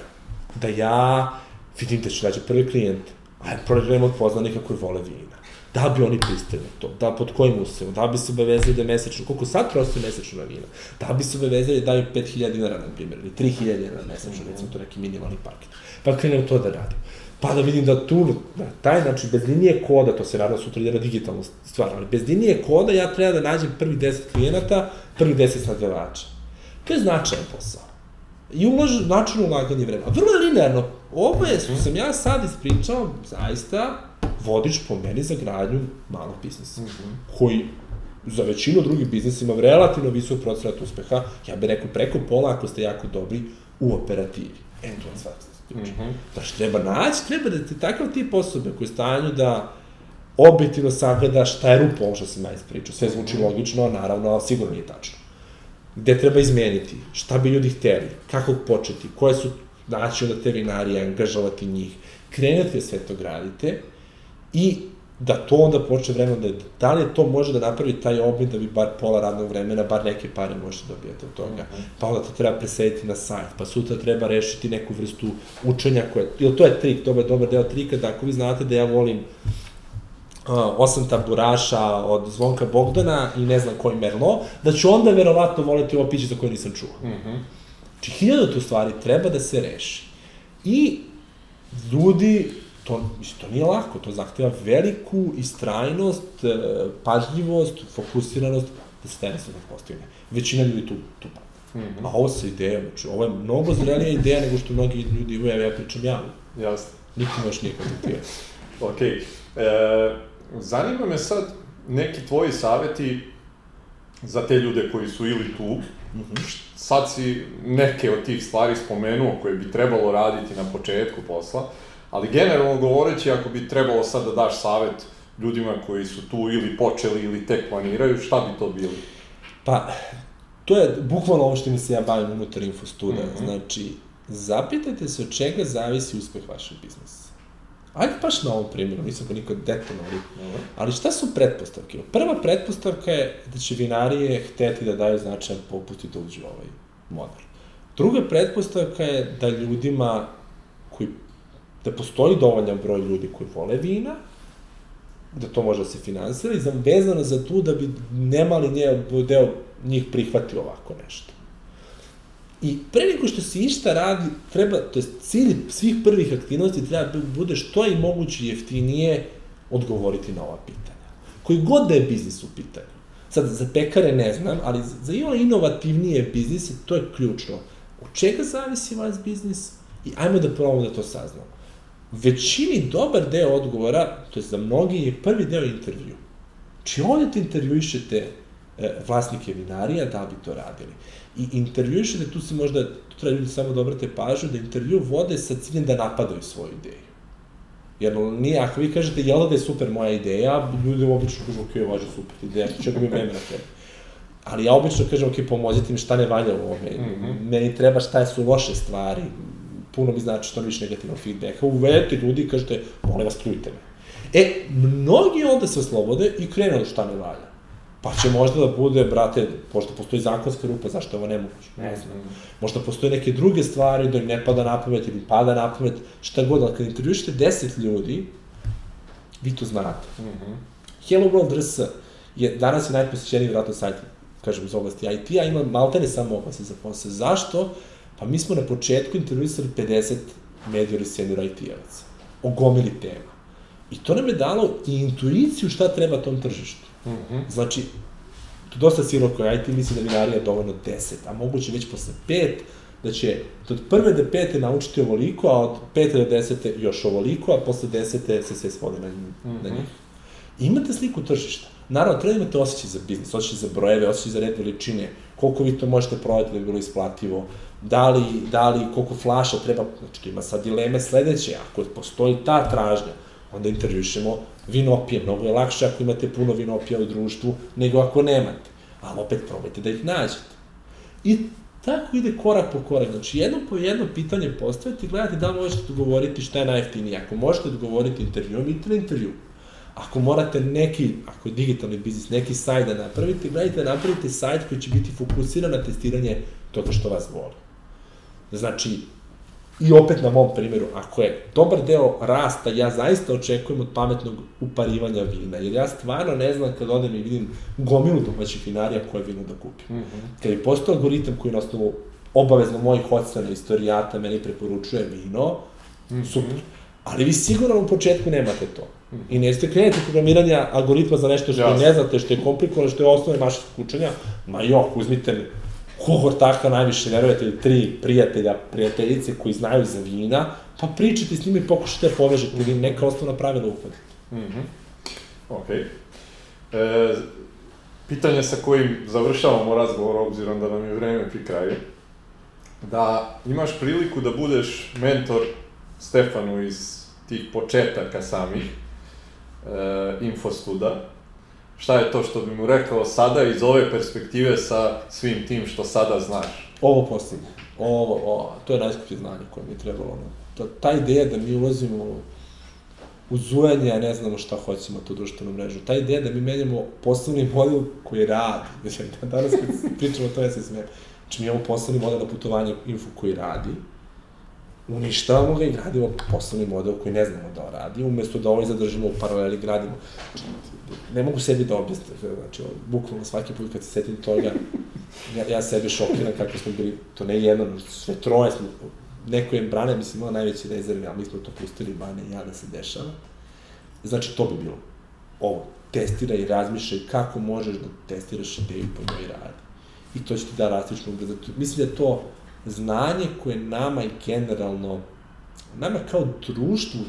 da ja vidim da ću dađe prvi klijent, ajde prođemo od poznanika koji vole vina. Da bi oni pristali to, da pod kojim uslovom, da bi se obavezali da mesečno, koliko sad trosti mesečno na vino, da bi se obavezali da daju 5000 dinara, na primjer, ili 3000 dinara mesečno, recimo to neki minimalni paket. Pa krenem to da radim. Pa da vidim da tu, na taj, znači, bez linije koda, to se naravno sutra ide na digitalnu stvar, ali bez linije koda ja treba da nađem prvih 10 klijenata, prvih 10 snadjevača. To je značajan posao. I ulaž, način ulaganje vremena. Vrlo je linearno. Ovo je, što sam ja sad ispričao, zaista vodič po meni za gradnju malog biznisa, mm -hmm. koji za većinu drugih biznisa ima relativno visok procenat uspeha, ja bih rekao preko pola ako ste jako dobri u operativi. End to je stvar. Mm -hmm. Znači, treba naći, treba da te takav tip osobe koji je stanju da objektivno sagleda šta je rupo ovo što sam ja ispričao. Sve zvuči mm -hmm. logično, naravno, ali sigurno nije tačno. Gde treba izmeniti, šta bi ljudi hteli, kako početi, koje su naći onda te vinarije, angažovati njih, krenuti da sve to gradite i da to onda počne vremena da, da li to može da napravi taj obim da bi bar pola radnog vremena, bar neke pare možete dobijati od toga. Mm -hmm. Pa onda to treba presediti na sajt, pa sutra treba rešiti neku vrstu učenja koje, ili to je trik, to je dobar deo trika, da ako vi znate da ja volim uh, osam taburaša od Zvonka Bogdana i ne znam koji Merlo, da ću onda verovatno voliti ovo piće za koje nisam čuo. Mm -hmm. Znači, hiljada tu stvari treba da se reši. I ljudi to, mislim, to nije lako, to zahteva veliku istrajnost, e, pažljivost, fokusiranost da se tenis da postigne. Većina ljudi tu, tu pa. Mm -hmm. A ovo sa idejom, znači, ovo je mnogo zrelija ideja nego što mnogi ljudi imaju, ja, ja pričam javno. Jasno. Niko još nije kontaktirao. ok. E, zanima me sad neki tvoji saveti za te ljude koji su ili tu, mm -hmm. Sad si neke od tih stvari spomenuo koje bi trebalo raditi na početku posla, Ali generalno govoreći, ako bi trebalo sad da daš savet ljudima koji su tu ili počeli ili tek planiraju, šta bi to bili? Pa, to je bukvalno ovo što mi se ja bavim unutar infostuda. Mm -hmm. Znači, zapitajte se od čega zavisi uspeh vašeg biznisa. Ajde baš na ovom primjeru, nisam ga nikad detaljno ali, ali šta su pretpostavke? Prva pretpostavka je da će vinarije hteti da daju značajan poput i da uđu ovaj model. Druga pretpostavka je da ljudima koji da postoji dovoljan broj ljudi koji vole vina, da to može da se finansira i vezano za tu da bi nemali nje, deo njih prihvati ovako nešto. I pre nego što se išta radi, treba, to je cilj svih prvih aktivnosti treba bude što je moguće jeftinije odgovoriti na ova pitanja. Koji god da je biznis u pitanju. Sad, za pekare ne znam, ali za i inovativnije biznise to je ključno. Od čega zavisi vaš biznis i ajmo da probamo da to saznamo većini dobar deo odgovora, to je za mnogi, je prvi deo intervju. Či znači, ovdje te intervjuišete vlasnike vinarija da bi to radili. I intervjuišete, tu se možda, tu treba ljudi samo da obrate pažnju, da intervju vode sa ciljem da napadaju svoju ideju. Jer nije, ako vi kažete, jel da je super moja ideja, ljudi obično kažu, ok, važa super ideja, čega mi vremena treba. Ali ja obično kažem, ok, pomozite mi šta ne valja u ovome, mm -hmm. meni treba šta su loše stvari, puno mi znači što više negativnog feedbacka, uvedete ljudi i kažete, molim vas, pljujte me. E, mnogi onda se oslobode i krenu da šta ne valja. Pa će možda da bude, brate, pošto postoji zakonska rupa, zašto je ovo nemoguće? Ne znam. Možda postoje neke druge stvari da im ne pada na pamet ili pada na pamet, šta god, ali kad intervjušite 10 ljudi, vi to znate. Mm -hmm. Hello World RS je danas je najposjećeniji vratno sajt, kažem, iz oblasti IT-a, ima maltene samo oblasti za posle. Zašto? Pa mi smo na početku intervjuisali 50 mediori senior IT-evaca o gomili tema. I to nam je dalo i intuiciju šta treba tom tržištu. Mm -hmm. Znači, to dosta siroko IT misli da vinarija dovoljno 10, a moguće već posle 5, da će od prve do pete naučiti ovoliko, a od pete do desete još ovoliko, a posle desete se sve svode na, mm -hmm. na njih. Imate sliku tržišta. Naravno, treba imate osjećaj za biznis, osjećaj za brojeve, osjećaj za red veličine, koliko vi to možete prodati da bi bilo isplativo, da li, da li koliko flaša treba, znači ima sad dileme sledeće, ako postoji ta tražnja, onda intervjušemo vinopije, mnogo je lakše ako imate puno vinopija u društvu, nego ako nemate, ali opet probajte da ih nađete. I tako ide korak po korak, znači jedno po jedno pitanje postavite i gledate da li možete odgovoriti šta je najjeftinije, ako možete odgovoriti intervjuom, idite na intervju. Ako morate neki, ako je digitalni biznis, neki sajt da napravite, gledajte da napravite sajt koji će biti fokusiran na testiranje toga što vas voli. Znači, I opet na mom primjeru, ako je dobar deo rasta, ja zaista očekujem od pametnog uparivanja vina, jer ja stvarno ne znam kad odem i vidim gomilu domaćih vinarija koje vino da kupim. Mm -hmm. Kad je postao algoritam koji na osnovu obavezno mojih ocena istorijata meni preporučuje vino, mm -hmm. super. Ali vi sigurno u početku nemate to. Mm -hmm. I nećete krenete programiranja algoritma za nešto što Jasne. ne znate, što je komplikovano, što je osnovne mašinske učenja, ma jok, uzmite kohortaka najviše verujete ili tri prijatelja, prijateljice koji znaju za vina, pa pričajte s njima i pokušajte da povežete ili neka osnovna pravila uhvatite. Mm -hmm. Ok. E, pitanje sa kojim završavamo razgovor, obzirom da nam je vreme pri kraju, da imaš priliku da budeš mentor Stefanu iz tih početaka samih e, Infostuda, šta je to što bi mu rekao sada iz ove perspektive sa svim tim što sada znaš? Ovo posljednje. Ovo, ovo, to je najskuplje znanje koje mi je trebalo. No. Ta, ta ideja da mi ulazimo u zujanje, a ne znamo šta hoćemo tu društvenu mrežu. Ta ideja da mi menjamo poslovni model koji radi. Danas kad pričamo o to, ja se smijem. Znači, mi imamo poslovni model na putovanje info koji radi, uništavamo ga i gradimo poslovni model koji ne znamo da radi, umesto da ovaj zadržimo u paraleli, gradimo. Ne mogu sebi da objasnim, znači, bukvalno svaki put kad se setim toga, ja, ja sebe šokiram kako smo bili, to ne jedno, sve troje smo, neko je brane, mislim, imao najveći rezervi, a mi smo to pustili Bane i ja da se dešava. Znači, to bi bilo. Ovo, testiraj i razmišljaj kako možeš da testiraš ideju po njoj radi. I to će ti da rastično ubrzati. Mislim da je to znanje koje nama i generalno, nama kao društvu,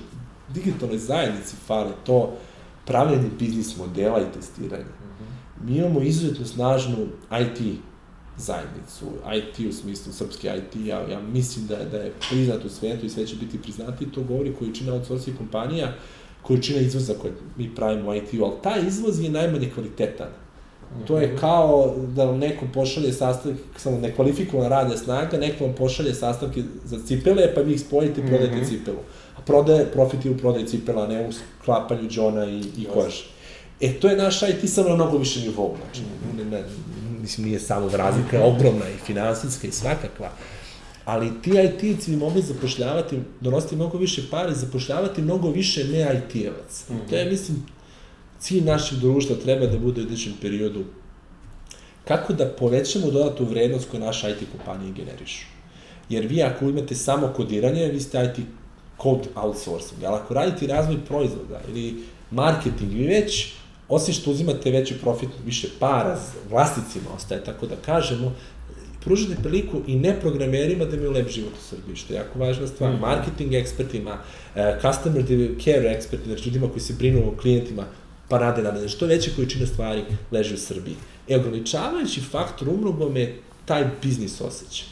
digitalnoj zajednici fale to pravljanje biznis modela i testiranje. Mm -hmm. Mi imamo izuzetno snažnu IT zajednicu, IT u smislu srpski IT, ja, ja mislim da, da je priznat u svetu i sve će biti priznati, to govori količina outsourcing kompanija, količina izvoza koje mi pravimo u IT-u, ali taj izvoz je najmanje kvalitetan. To je kao da vam neko pošalje sastavke, samo nekvalifikovan radna snaga, neko vam pošalje sastavke za cipele, pa vi ih spojite i prodajete mm -hmm. cipelu. A prodaje, profit je u prodaji cipela, ne u sklapanju džona i, i kože. E, to je naš IT samo na mnogo više nivou, znači, -hmm. ne, ne, mislim, nije samo razlika, je ogromna i finansijska i svakakva. Ali ti IT-ci bi mogli zapošljavati, donositi mnogo više pare, zapošljavati mnogo više ne IT-evac. Mm -hmm. To je, mislim, cilj našeg društva treba da bude u idućem periodu kako da povećamo dodatnu vrednost koju naše IT kompanije generišu. Jer vi ako imate samo kodiranje, vi ste IT code outsourcing, ali ako radite razvoj proizvoda ili marketing, vi već, osim što uzimate veći profit, više para, vlasnicima ostaje, tako da kažemo, pružite priliku i neprogramerima da imaju lep život u Srbiji, što je jako važna stvar, mm. marketing ekspertima, uh, customer care ekspertima, znači ljudima koji se brinu o klijentima, pa rade nadalje. Što veće količina stvari leže u Srbiji. E, ograničavajući faktor umrogom je taj biznis osjećaj.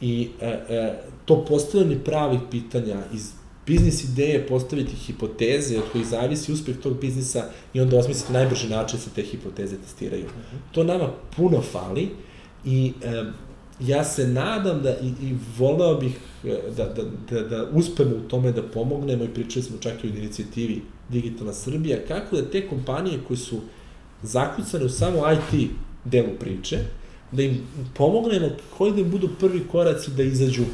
I e, e, to postavljanje pravih pitanja iz biznis ideje postaviti hipoteze od kojih zavisi uspeh tog biznisa i onda osmisliti najbrži način da se te hipoteze testiraju. Uh mhm. -huh. To nama puno fali i e, ja se nadam da i, i voleo bih e, da, da, da, da uspemo u tome da pomognemo i pričali smo čak i o inicijativi Digitalna Srbija, kako da te kompanije koje su zakucane u samo IT delu priče, da im pomognemo koji da im budu prvi koraci da izađu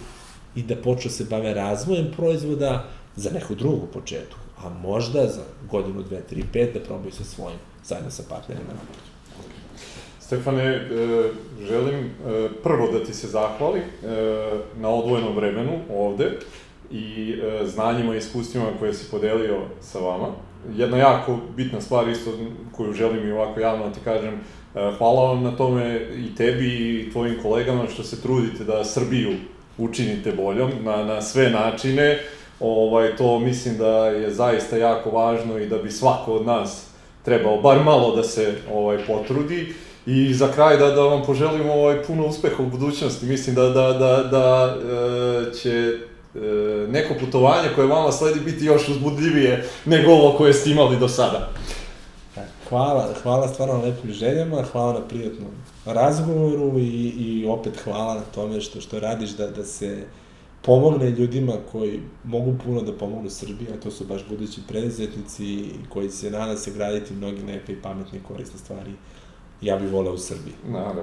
i da počnu da se bave razvojem proizvoda za neku drugu početku, a možda za godinu, dve, tri, pet da probaju sa svojim, zajedno sa partnerima na putu. Stefane, e, želim e, prvo da ti se zahvali e, na odvojenom vremenu ovde i e, znanjima i iskustvima koje si podelio sa vama. Jedna jako bitna stvar isto koju želim i ovako javno da ti kažem, e, hvala vam na tome i tebi i tvojim kolegama što se trudite da Srbiju učinite boljom na, na sve načine. Ovaj, to mislim da je zaista jako važno i da bi svako od nas trebao bar malo da se ovaj potrudi. I za kraj da, da vam poželim ovaj, puno uspeha u budućnosti. Mislim da, da, da, da e, će neko putovanje koje vama sledi biti još uzbudljivije nego ovo koje ste imali do sada. Hvala, hvala stvarno na lepim željama, hvala na prijatnom razgovoru i, i opet hvala na tome što, što radiš da, da se pomogne ljudima koji mogu puno da pomognu Srbiji, a to su baš budući preduzetnici koji će nadam se graditi mnogi neke i pametne i korisne stvari ja bih voleo u Srbiji. Naravno.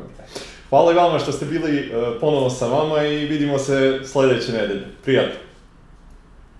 Hvala i vama što ste bili uh, ponovo sa vama i vidimo se sledeće nedelje. Prijatno.